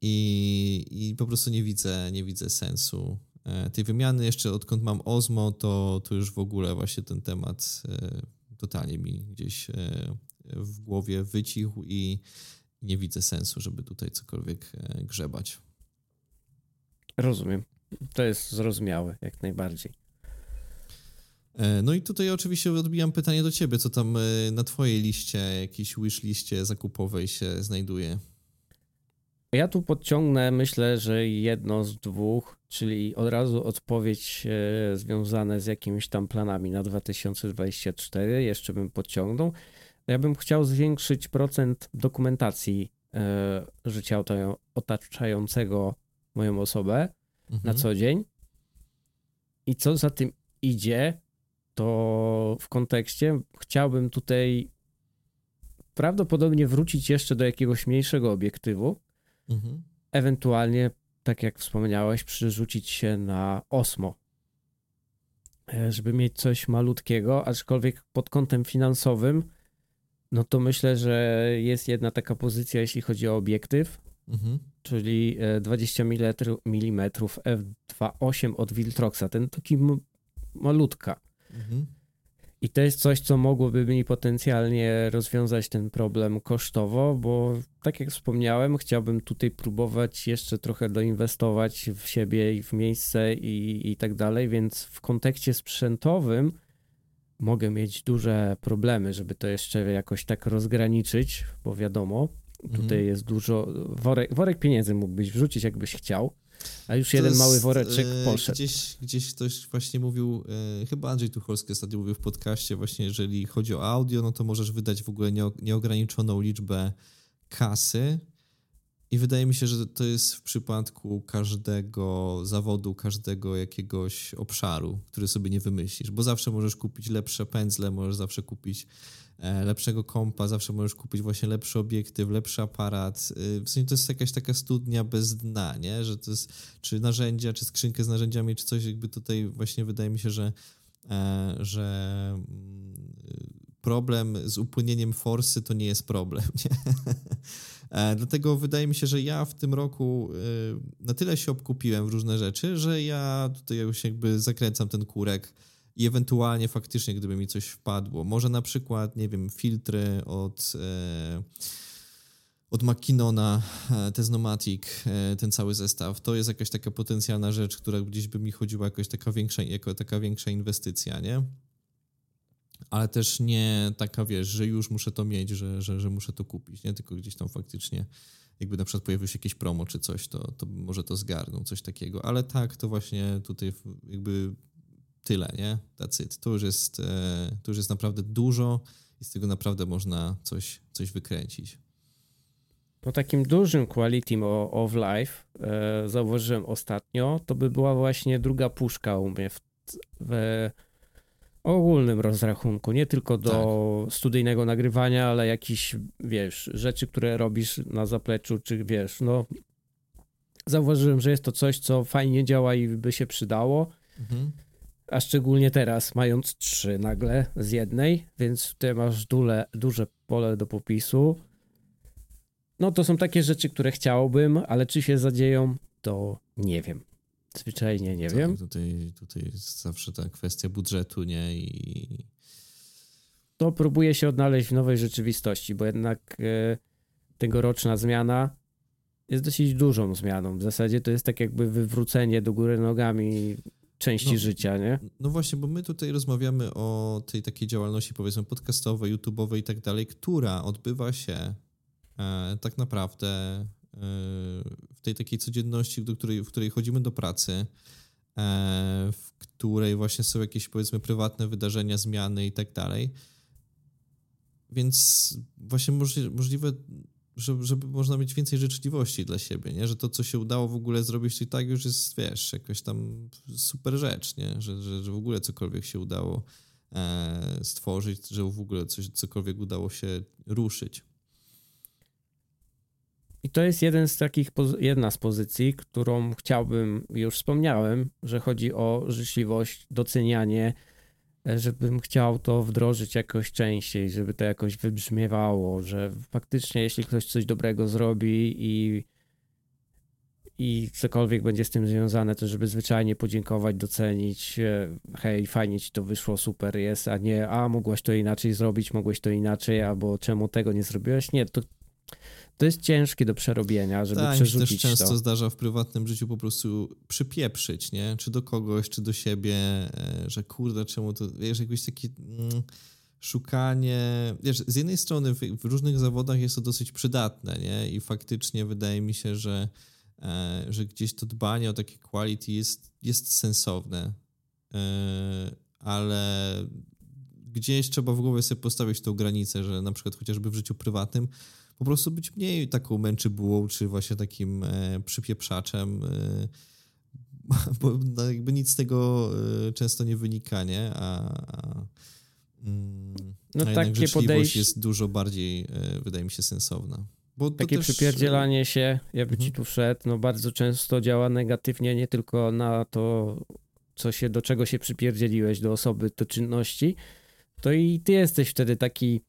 i, i po prostu nie widzę, nie widzę sensu tej wymiany. Jeszcze odkąd mam Ozmo, to, to już w ogóle właśnie ten temat e, totalnie mi gdzieś e, w głowie wycichł i nie widzę sensu, żeby tutaj cokolwiek grzebać. Rozumiem. To jest zrozumiałe, jak najbardziej. No i tutaj oczywiście odbijam pytanie do ciebie, co tam na twojej liście, jakiejś wish liście zakupowej się znajduje? Ja tu podciągnę, myślę, że jedno z dwóch, czyli od razu odpowiedź e, związane z jakimiś tam planami na 2024. Jeszcze bym podciągnął. Ja bym chciał zwiększyć procent dokumentacji e, życia otaczającego moją osobę mhm. na co dzień. I co za tym idzie, to w kontekście chciałbym tutaj prawdopodobnie wrócić jeszcze do jakiegoś mniejszego obiektywu, Mhm. Ewentualnie, tak jak wspomniałeś, przerzucić się na Osmo, e, żeby mieć coś malutkiego, aczkolwiek pod kątem finansowym, no to myślę, że jest jedna taka pozycja, jeśli chodzi o obiektyw, mhm. czyli 20 mm f2.8 od Viltroxa, ten taki malutka. Mhm. I to jest coś, co mogłoby mi potencjalnie rozwiązać ten problem kosztowo, bo tak jak wspomniałem, chciałbym tutaj próbować jeszcze trochę doinwestować w siebie i w miejsce i, i tak dalej, więc w kontekście sprzętowym mogę mieć duże problemy, żeby to jeszcze jakoś tak rozgraniczyć, bo wiadomo, tutaj mhm. jest dużo, worek, worek pieniędzy mógłbyś wrzucić, jakbyś chciał. A już to jeden jest, mały woreczek e, poszedł. Gdzieś, gdzieś ktoś właśnie mówił, e, chyba Andrzej Tucholski ostatnio mówił w podcaście, właśnie jeżeli chodzi o audio, no to możesz wydać w ogóle nieograniczoną liczbę kasy. I wydaje mi się, że to jest w przypadku każdego zawodu, każdego jakiegoś obszaru, który sobie nie wymyślisz, bo zawsze możesz kupić lepsze pędzle, możesz zawsze kupić lepszego kompa, zawsze możesz kupić właśnie lepszy obiektyw, lepszy aparat. E, w sensie to jest jakaś taka studnia bez dna, nie? Że to jest czy narzędzia, czy skrzynkę z narzędziami, czy coś, jakby tutaj właśnie wydaje mi się, że, e, że mm, problem z upłynieniem forsy to nie jest problem, nie? Dlatego wydaje mi się, że ja w tym roku na tyle się obkupiłem w różne rzeczy, że ja tutaj już jakby zakręcam ten kurek i ewentualnie faktycznie, gdyby mi coś wpadło, może na przykład, nie wiem, filtry od, e, od Makinona, e, Tesnomatic, e, ten cały zestaw, to jest jakaś taka potencjalna rzecz, która gdzieś by mi chodziła jakoś taka większa, jako taka większa inwestycja, nie? Ale też nie taka, wiesz, że już muszę to mieć, że, że, że muszę to kupić, nie? Tylko gdzieś tam faktycznie jakby na przykład pojawił się jakieś promo czy coś, to, to może to zgarnął, coś takiego. Ale tak, to właśnie tutaj jakby tyle, nie? That's it. To już jest, e, to już jest naprawdę dużo i z tego naprawdę można coś, coś wykręcić. Po takim dużym quality of life e, zauważyłem ostatnio, to by była właśnie druga puszka u mnie w, w ogólnym rozrachunku, nie tylko do tak. studyjnego nagrywania, ale jakiś, wiesz, rzeczy, które robisz na zapleczu, czy wiesz, no zauważyłem, że jest to coś, co fajnie działa i by się przydało. Mhm a szczególnie teraz, mając trzy nagle z jednej, więc tutaj masz dule, duże pole do popisu. No to są takie rzeczy, które chciałbym, ale czy się zadzieją, to nie wiem. Zwyczajnie nie tak, wiem. Tutaj, tutaj jest zawsze ta kwestia budżetu, nie? I... To próbuję się odnaleźć w nowej rzeczywistości, bo jednak e, tegoroczna zmiana jest dosyć dużą zmianą. W zasadzie to jest tak jakby wywrócenie do góry nogami części no, życia, nie? No właśnie, bo my tutaj rozmawiamy o tej takiej działalności, powiedzmy, podcastowej, YouTube'owej i tak dalej, która odbywa się e, tak naprawdę e, w tej takiej codzienności, do której, w której chodzimy do pracy, e, w której właśnie są jakieś, powiedzmy, prywatne wydarzenia, zmiany i tak dalej. Więc właśnie możliwe żeby, żeby można mieć więcej życzliwości dla siebie, nie? Że to, co się udało w ogóle zrobić, i tak już jest, wiesz, jakoś tam super rzecz, nie? Że, że, że w ogóle cokolwiek się udało e, stworzyć, że w ogóle coś, cokolwiek udało się ruszyć. I to jest jeden z takich, jedna z pozycji, którą chciałbym, już wspomniałem, że chodzi o życzliwość, docenianie, żebym chciał to wdrożyć jakoś częściej, żeby to jakoś wybrzmiewało, że faktycznie jeśli ktoś coś dobrego zrobi i, i cokolwiek będzie z tym związane, to żeby zwyczajnie podziękować, docenić, e, hej, fajnie ci to wyszło, super jest, a nie, a mogłaś to inaczej zrobić, mogłeś to inaczej, albo czemu tego nie zrobiłeś. Nie, to to jest ciężkie do przerobienia, żeby tak, przerzucić mi się też często zdarza w prywatnym życiu po prostu przypieprzyć, nie? Czy do kogoś, czy do siebie, e, że kurde, czemu to, wiesz, jakieś takie mm, szukanie, wiesz, z jednej strony w, w, różnych zawodach jest to dosyć przydatne, nie? I faktycznie wydaje mi się, że, e, że gdzieś to dbanie o takie quality jest, jest sensowne, e, ale gdzieś trzeba w głowie sobie postawić tą granicę, że na przykład chociażby w życiu prywatnym po prostu być mniej taką męczybułą, czy właśnie takim e, przypieprzaczem, e, bo no, jakby nic z tego e, często nie wynika, nie? A, a, mm, no a takie podejście jest dużo bardziej, wydaje mi się, sensowna. Bo takie też... przypierdzielanie się, ja by mhm. ci tu wszedł, no bardzo często działa negatywnie nie tylko na to, co się, do czego się przypierdzieliłeś, do osoby, do czynności, to i ty jesteś wtedy taki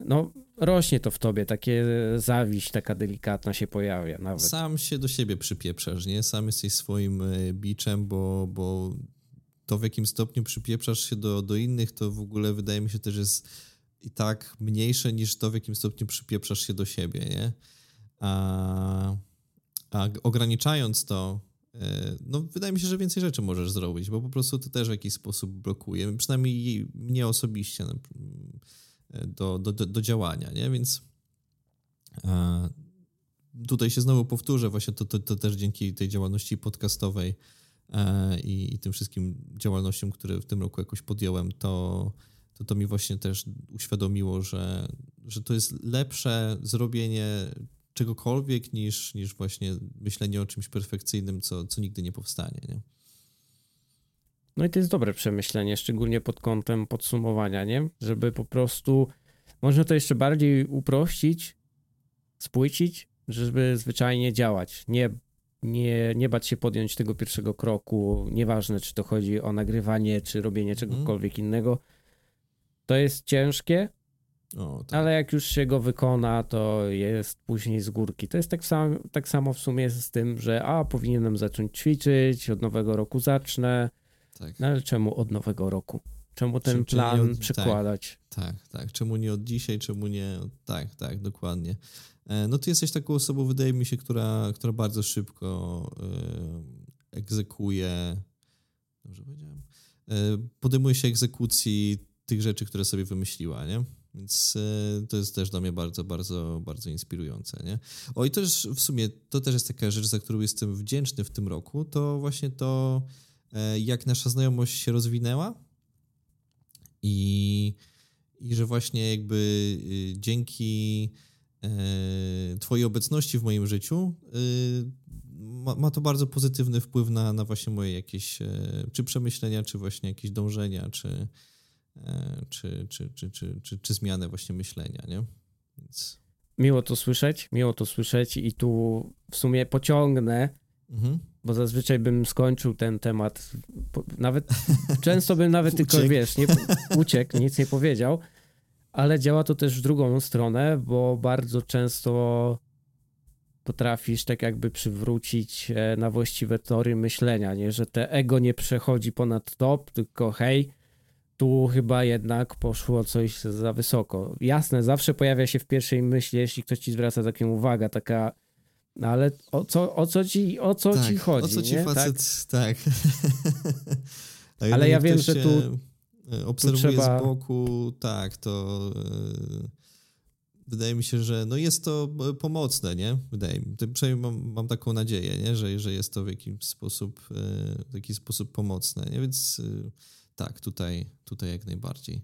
no rośnie to w tobie, takie zawiść taka delikatna się pojawia nawet. Sam się do siebie przypieprzasz, nie? Sam jesteś swoim e, biczem, bo, bo to w jakim stopniu przypieprzasz się do, do innych, to w ogóle wydaje mi się też jest i tak mniejsze niż to, w jakim stopniu przypieprzasz się do siebie, nie? A, a ograniczając to, e, no wydaje mi się, że więcej rzeczy możesz zrobić, bo po prostu to też w jakiś sposób blokuje, przynajmniej mnie osobiście do, do, do, działania, nie? Więc e, tutaj się znowu powtórzę, właśnie to, to, to też dzięki tej działalności podcastowej e, i, i tym wszystkim działalnościom, które w tym roku jakoś podjąłem, to, to to mi właśnie też uświadomiło, że, że to jest lepsze zrobienie czegokolwiek niż, niż właśnie myślenie o czymś perfekcyjnym, co, co nigdy nie powstanie. Nie? No i to jest dobre przemyślenie, szczególnie pod kątem podsumowania, nie? Żeby po prostu można to jeszcze bardziej uprościć, spłycić, żeby zwyczajnie działać. Nie, nie, nie bać się podjąć tego pierwszego kroku, nieważne czy to chodzi o nagrywanie, czy robienie mhm. czegokolwiek mm. innego. To jest ciężkie, o, tak. ale jak już się go wykona, to jest później z górki. To jest tak, sam, tak samo w sumie z tym, że a, powinienem zacząć ćwiczyć, od nowego roku zacznę, tak. No ale czemu od nowego roku? Czemu ten Czym, plan od... przekładać? Tak, tak, tak. Czemu nie od dzisiaj, czemu nie... Tak, tak, dokładnie. E, no ty jesteś taką osobą, wydaje mi się, która, która bardzo szybko e, egzekuje... Dobrze powiedziałem? E, podejmuje się egzekucji tych rzeczy, które sobie wymyśliła, nie? Więc to jest też dla mnie bardzo, bardzo, bardzo inspirujące, nie? O i też w sumie to też jest taka rzecz, za którą jestem wdzięczny w tym roku, to właśnie to jak nasza znajomość się rozwinęła i, i że właśnie jakby y, dzięki e, Twojej obecności w moim życiu y, ma, ma, to bardzo pozytywny wpływ na, na właśnie moje jakieś e, czy przemyślenia, czy właśnie jakieś dążenia, czy, czy, czy, czy, czy, czy, czy zmianę właśnie myślenia, nie? Więc... Miło to słyszeć, miło to słyszeć i tu w sumie pociągnę Mhm. Bo zazwyczaj bym skończył ten temat. Nawet często bym nawet tylko, wiesz, nie, uciekł, nic nie powiedział, ale działa to też w drugą stronę, bo bardzo często potrafisz tak jakby przywrócić e, na właściwe tory myślenia, nie? że te ego nie przechodzi ponad top, tylko hej, tu chyba jednak poszło coś za wysoko. Jasne, zawsze pojawia się w pierwszej myśli, jeśli ktoś ci zwraca taką uwagę, taka no ale o co, o co ci, o co tak, ci chodzi? O co ci nie? facet, tak. tak. ale ja wiem, że tu e, obserwuję trzeba... z boku, tak, to yy, wydaje mi się, że no jest to e, pomocne, nie? Wydaje mi się, przynajmniej mam, mam taką nadzieję, nie? Że, że jest to w jakiś sposób, yy, w jakiś sposób pomocne, nie? Więc yy, tak, tutaj, tutaj jak najbardziej.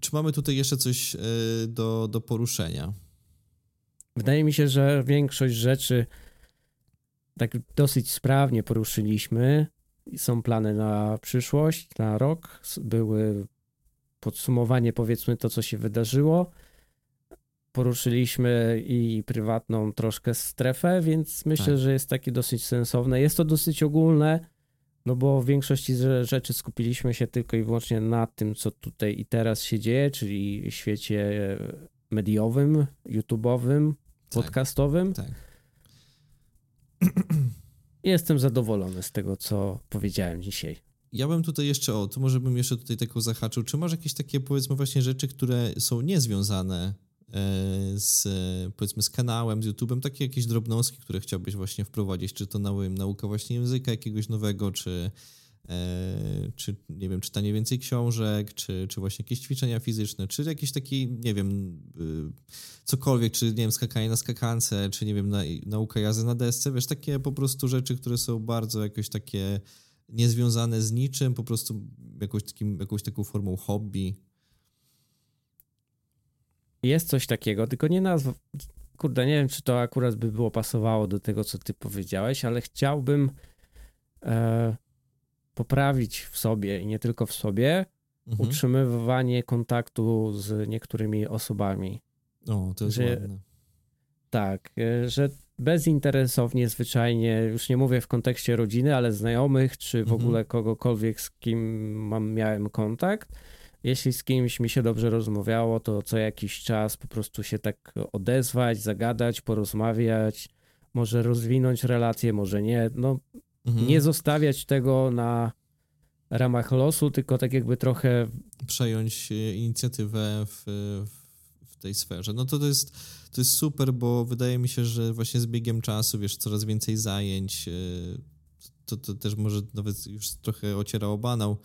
czy mamy tutaj jeszcze coś do, do poruszenia? Wydaje mi się, że większość rzeczy tak dosyć sprawnie poruszyliśmy. Są plany na przyszłość, na rok. Były podsumowanie, powiedzmy, to, co się wydarzyło. Poruszyliśmy i prywatną troszkę strefę, więc myślę, tak. że jest takie dosyć sensowne. Jest to dosyć ogólne, no bo w większości rzeczy skupiliśmy się tylko i wyłącznie na tym, co tutaj i teraz się dzieje, czyli w świecie mediowym, YouTube'owym, tak. podcastowym. Tak. Jestem zadowolony z tego, co powiedziałem dzisiaj. Ja bym tutaj jeszcze, o, to może bym jeszcze tutaj taką zahaczył. Czy masz jakieś takie, powiedzmy, właśnie rzeczy, które są niezwiązane e, z, powiedzmy, z kanałem, z YouTube'em, takie jakieś drobnostki, które chciałbyś właśnie wprowadzić, czy to na, nauka właśnie języka jakiegoś nowego, czy E, czy nie wiem, czytanie więcej książek, czy, czy właśnie jakieś ćwiczenia fizyczne, czy jakiś taki, nie wiem, y, cokolwiek, czy nie wiem, skakanie na skakance, czy nie wiem, na, nauka jazdy na desce, wiesz, takie po prostu rzeczy, które są bardzo jakoś takie niezwiązane z niczym, po prostu jakąś, takim, jakąś taką formą hobby. Jest coś takiego, tylko nie nazwa. Kurde, nie wiem, czy to akurat by było pasowało do tego, co ty powiedziałeś, ale chciałbym. E poprawić w sobie i nie tylko w sobie mhm. utrzymywanie kontaktu z niektórymi osobami. O, to jest że, ładne. Tak, e, że bezinteresownie, zwyczajnie, już nie mówię w kontekście rodziny, ale znajomych, czy w mhm. ogóle kogokolwiek, z kim mam, miałem kontakt. Jeśli z kimś mi się dobrze rozmawiało, to co jakiś czas po prostu się tak odezwać, zagadać, porozmawiać, może rozwinąć relacje, może nie. No, Mhm. Nie zostawiać tego na ramach losu, tylko tak jakby trochę. Przejąć e, inicjatywę w, w tej sferze. No to, to, jest, to jest super, bo wydaje mi się, że właśnie z biegiem czasu, wiesz, coraz więcej zajęć, e, to, to też może nawet już trochę ociera o banał,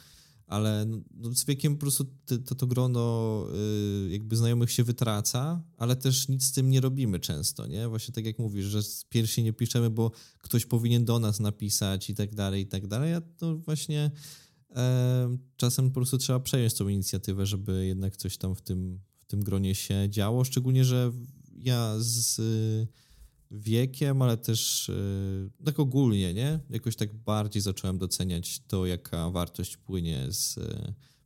ale no, z wiekiem po prostu to, to grono y, jakby znajomych się wytraca, ale też nic z tym nie robimy często, nie? Właśnie tak jak mówisz, że pierwsi nie piszemy, bo ktoś powinien do nas napisać i tak dalej, i tak dalej, a to właśnie e, czasem po prostu trzeba przejąć tą inicjatywę, żeby jednak coś tam w tym, w tym gronie się działo, szczególnie, że ja z wiekiem, ale też yy, tak ogólnie, nie? Jakoś tak bardziej zacząłem doceniać to, jaka wartość płynie z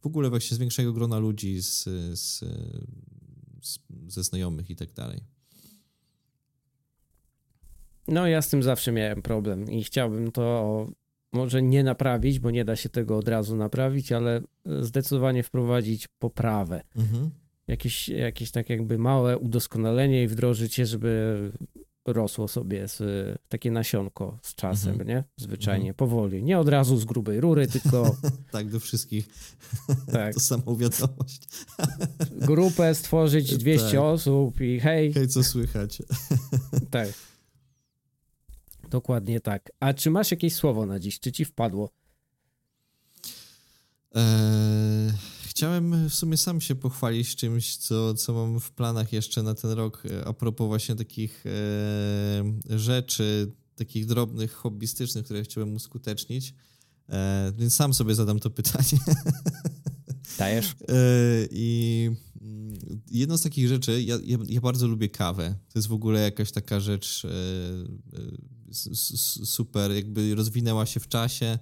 w ogóle właśnie z większego grona ludzi, z, z, z ze znajomych i tak dalej. No, ja z tym zawsze miałem problem i chciałbym to może nie naprawić, bo nie da się tego od razu naprawić, ale zdecydowanie wprowadzić poprawę. Mhm. Jakieś, jakieś tak jakby małe udoskonalenie i wdrożyć je, żeby rosło sobie z, takie nasionko z czasem, mm -hmm. nie? Zwyczajnie, mm -hmm. powoli. Nie od razu z grubej rury, tylko... tak, do wszystkich. Tak. to samą wiadomość. Grupę stworzyć 200 tak. osób i hej. Hej, co słychać. tak. Dokładnie tak. A czy masz jakieś słowo na dziś? Czy ci wpadło? Eee Chciałem w sumie sam się pochwalić czymś, co, co mam w planach jeszcze na ten rok, e, a propos właśnie takich e, rzeczy, takich drobnych, hobbystycznych, które chciałem uskutecznić. E, więc sam sobie zadam to pytanie. Dajesz? E, I mm, jedną z takich rzeczy, ja, ja, ja, bardzo lubię kawę. To jest w ogóle jakaś taka rzecz e, e, super, jakby rozwinęła się w czasie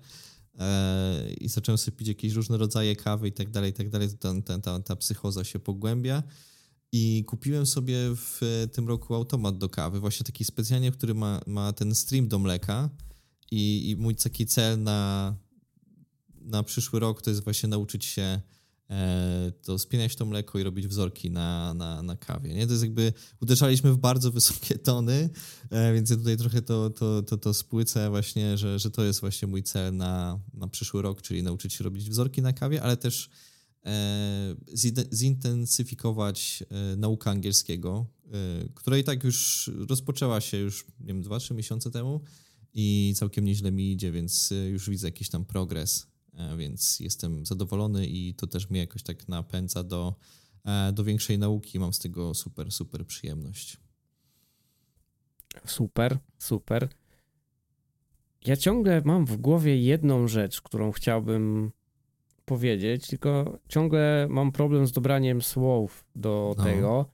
i zacząłem sobie pić jakieś różne rodzaje kawy i tak dalej, i tak dalej, ta, ta, ta, psychoza się pogłębia. I kupiłem sobie w tym roku automat do kawy, właśnie taki specjalnie, który ma, ma ten stream do mleka. I, i mój taki cel na, na przyszły rok to jest właśnie nauczyć się to spinać to mleko i robić wzorki na, na, na kawie. Nie? To jest jakby, uderzaliśmy w bardzo wysokie tony, e, więc ja tutaj trochę to, to, to, to spłycę właśnie, że, że to jest właśnie mój cel na, na przyszły rok, czyli nauczyć się robić wzorki na kawie, ale też e, zintensyfikować naukę angielskiego, która i tak już rozpoczęła się już, nie wiem, 2-3 miesiące temu i całkiem nieźle mi idzie, więc już widzę jakiś tam progres E, więc jestem zadowolony i to też mnie jakoś tak napędza do, e, do większej nauki. Mam z tego super, super przyjemność. Super, super. Ja ciągle mam w głowie jedną rzecz, którą chciałbym powiedzieć, tylko ciągle mam problem z dobraniem słów do no. tego,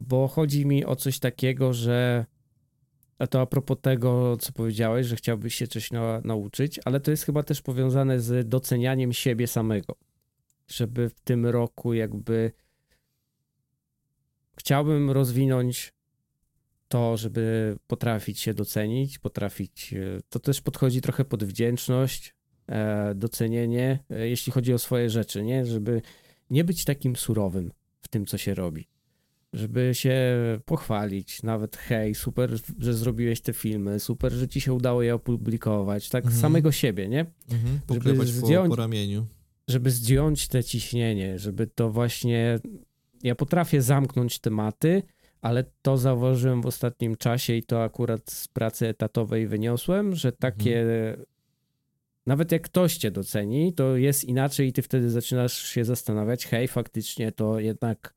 bo chodzi mi o coś takiego, że to a propos tego, co powiedziałeś, że chciałbyś się coś na, nauczyć, ale to jest chyba też powiązane z docenianiem siebie samego. Żeby w tym roku jakby chciałbym rozwinąć to, żeby potrafić się docenić, potrafić. E, to też podchodzi trochę pod wdzięczność, e, docenienie, e, jeśli chodzi o swoje rzeczy, nie? Żeby nie być takim surowym w tym, co się robi żeby się pochwalić, nawet hej, super, że zrobiłeś te filmy, super, że ci się udało je opublikować, tak mhm. samego siebie, nie? Mhm. Żeby zdjąć, po, ramieniu. Żeby zdjąć te ciśnienie, żeby to właśnie, ja potrafię zamknąć tematy, ale to zauważyłem w ostatnim czasie i to akurat z pracy etatowej wyniosłem, że takie mhm. Nawet jak ktoś cię doceni, to jest inaczej i ty wtedy zaczynasz się zastanawiać, hej, faktycznie to jednak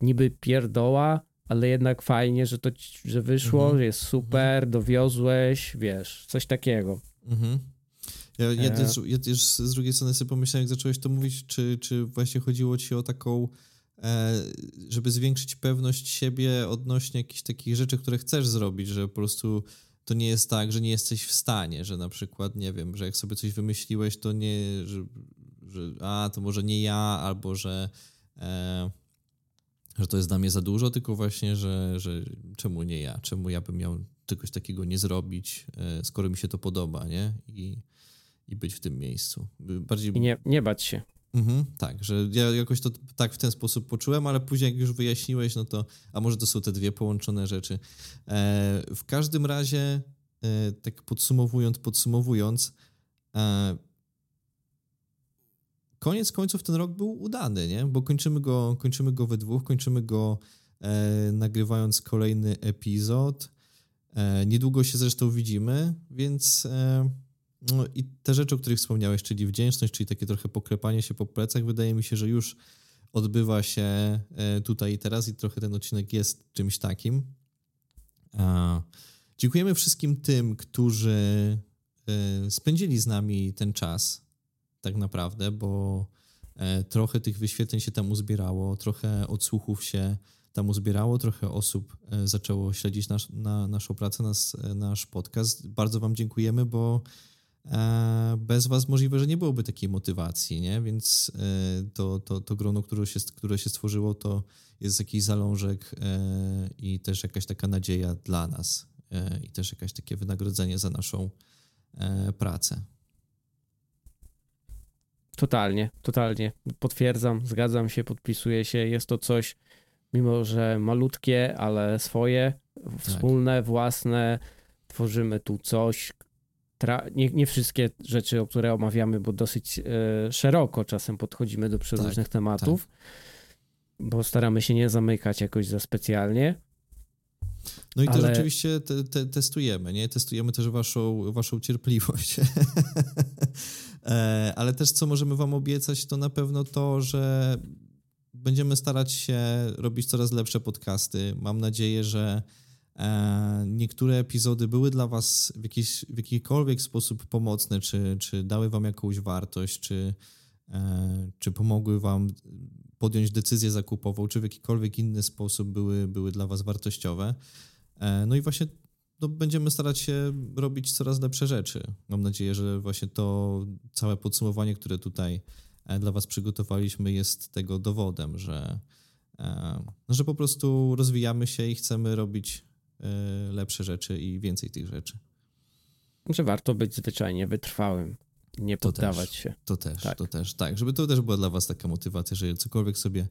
niby pierdoła, ale jednak fajnie, że to że wyszło, mhm. jest super, mhm. dowiozłeś, wiesz, coś takiego. Mhm. Ja, ja, e... też, ja, też, z drugiej strony sobie pomyślałem, jak zacząłeś to mówić, czy, czy właśnie chodziło ci o taką, e, żeby zwiększyć pewność siebie odnośnie jakichś takich rzeczy, które chcesz zrobić, że po prostu to nie jest tak, że nie jesteś w stanie, że na przykład, nie wiem, że jak sobie coś wymyśliłeś, to nie, że, że a, to może nie ja, albo że e, że to jest dla mnie za dużo, tylko właśnie, że, że czemu nie ja? Czemu ja bym miał czegoś takiego nie zrobić, e, skoro mi się to podoba, nie? I, i być w tym miejscu. Bardziej... I nie, nie bać się. Mhm, tak, że ja jakoś to tak w ten sposób poczułem, ale później jak już wyjaśniłeś, no to, a może to są te dwie połączone rzeczy. E, w każdym razie, e, tak podsumowując, podsumowując, e, koniec końców ten rok był udany, nie? Bo kończymy go, kończymy go we dwóch, kończymy go e, nagrywając kolejny epizod. E, niedługo się zresztą widzimy, więc e, no i te rzeczy, o których wspomniałeś, czyli wdzięczność, czyli takie trochę poklepanie się po plecach, wydaje mi się, że już odbywa się e, tutaj i teraz i trochę ten odcinek jest czymś takim. Dziękujemy wszystkim tym, którzy e, spędzili z nami ten czas, tak naprawdę, bo e, trochę tych wyświetleń się tam uzbierało, trochę odsłuchów się tam uzbierało, trochę osób zaczęło śledzić nasz, na, naszą pracę, nas, nasz podcast. Bardzo Wam dziękujemy, bo E, bez was możliwe, że nie byłoby takiej motywacji, nie? Więc e, to, to, to grono, które się, które się stworzyło, to jest jakiś zalążek e, i też jakaś taka nadzieja dla nas i też jakieś takie wynagrodzenie za naszą pracę. Totalnie, totalnie. Potwierdzam, zgadzam się, podpisuję się. Jest to coś, mimo że malutkie, ale swoje, wspólne, tak. własne. Tworzymy tu coś, nie, nie, wszystkie rzeczy, o które omawiamy, bo dosyć e, szeroko czasem podchodzimy do przeróżnych tak, tematów, tak. bo staramy się nie zamykać jakoś za specjalnie. No i ale... też oczywiście te, te, testujemy, nie? Testujemy też waszą, waszą cierpliwość. e, ale też co możemy wam obiecać, to na pewno to, że będziemy starać się robić coraz lepsze podcasty. Mam nadzieję, że E, niektóre epizody były dla Was w, jakiś, w jakikolwiek sposób pomocne, czy, czy dały Wam jakąś wartość, czy, e, czy pomogły Wam podjąć decyzję zakupową, czy w jakikolwiek inny sposób były, były dla Was wartościowe. No i właśnie no, będziemy starać się robić coraz lepsze rzeczy. Mam nadzieję, że właśnie to całe podsumowanie, które tutaj dla Was przygotowaliśmy, jest tego dowodem, że, że po prostu rozwijamy się i chcemy robić E, lepsze rzeczy i więcej tych rzeczy. Że warto być zwyczajnie wytrwałym, nie poddawać też, się. To też, tak. to też, tak. Żeby to też była dla was taka motywacja, że cokolwiek sobie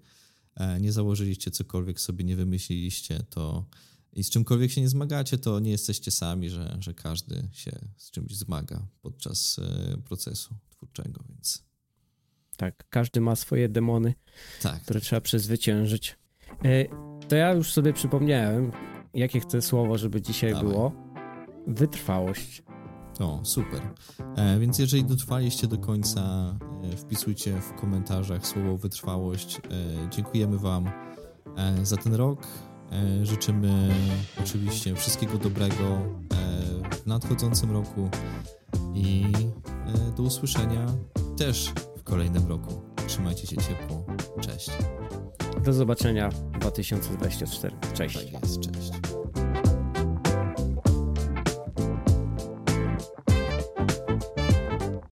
e, nie założyliście, cokolwiek sobie nie wymyśliliście, to i z czymkolwiek się nie zmagacie, to nie jesteście sami, że, że każdy się z czymś zmaga podczas e, procesu twórczego, więc... Tak, każdy ma swoje demony, tak, które tak. trzeba przezwyciężyć. To ja już sobie przypomniałem, jakie chcę słowo, żeby dzisiaj Dawaj. było? Wytrwałość. O, super. E, więc jeżeli dotrwaliście do końca, e, wpisujcie w komentarzach słowo wytrwałość. E, dziękujemy Wam e, za ten rok. E, życzymy oczywiście wszystkiego dobrego e, w nadchodzącym roku i do usłyszenia też w kolejnym roku. Trzymajcie się ciepło. Cześć. Do zobaczenia 2024. Cześć. Tak jest, cześć.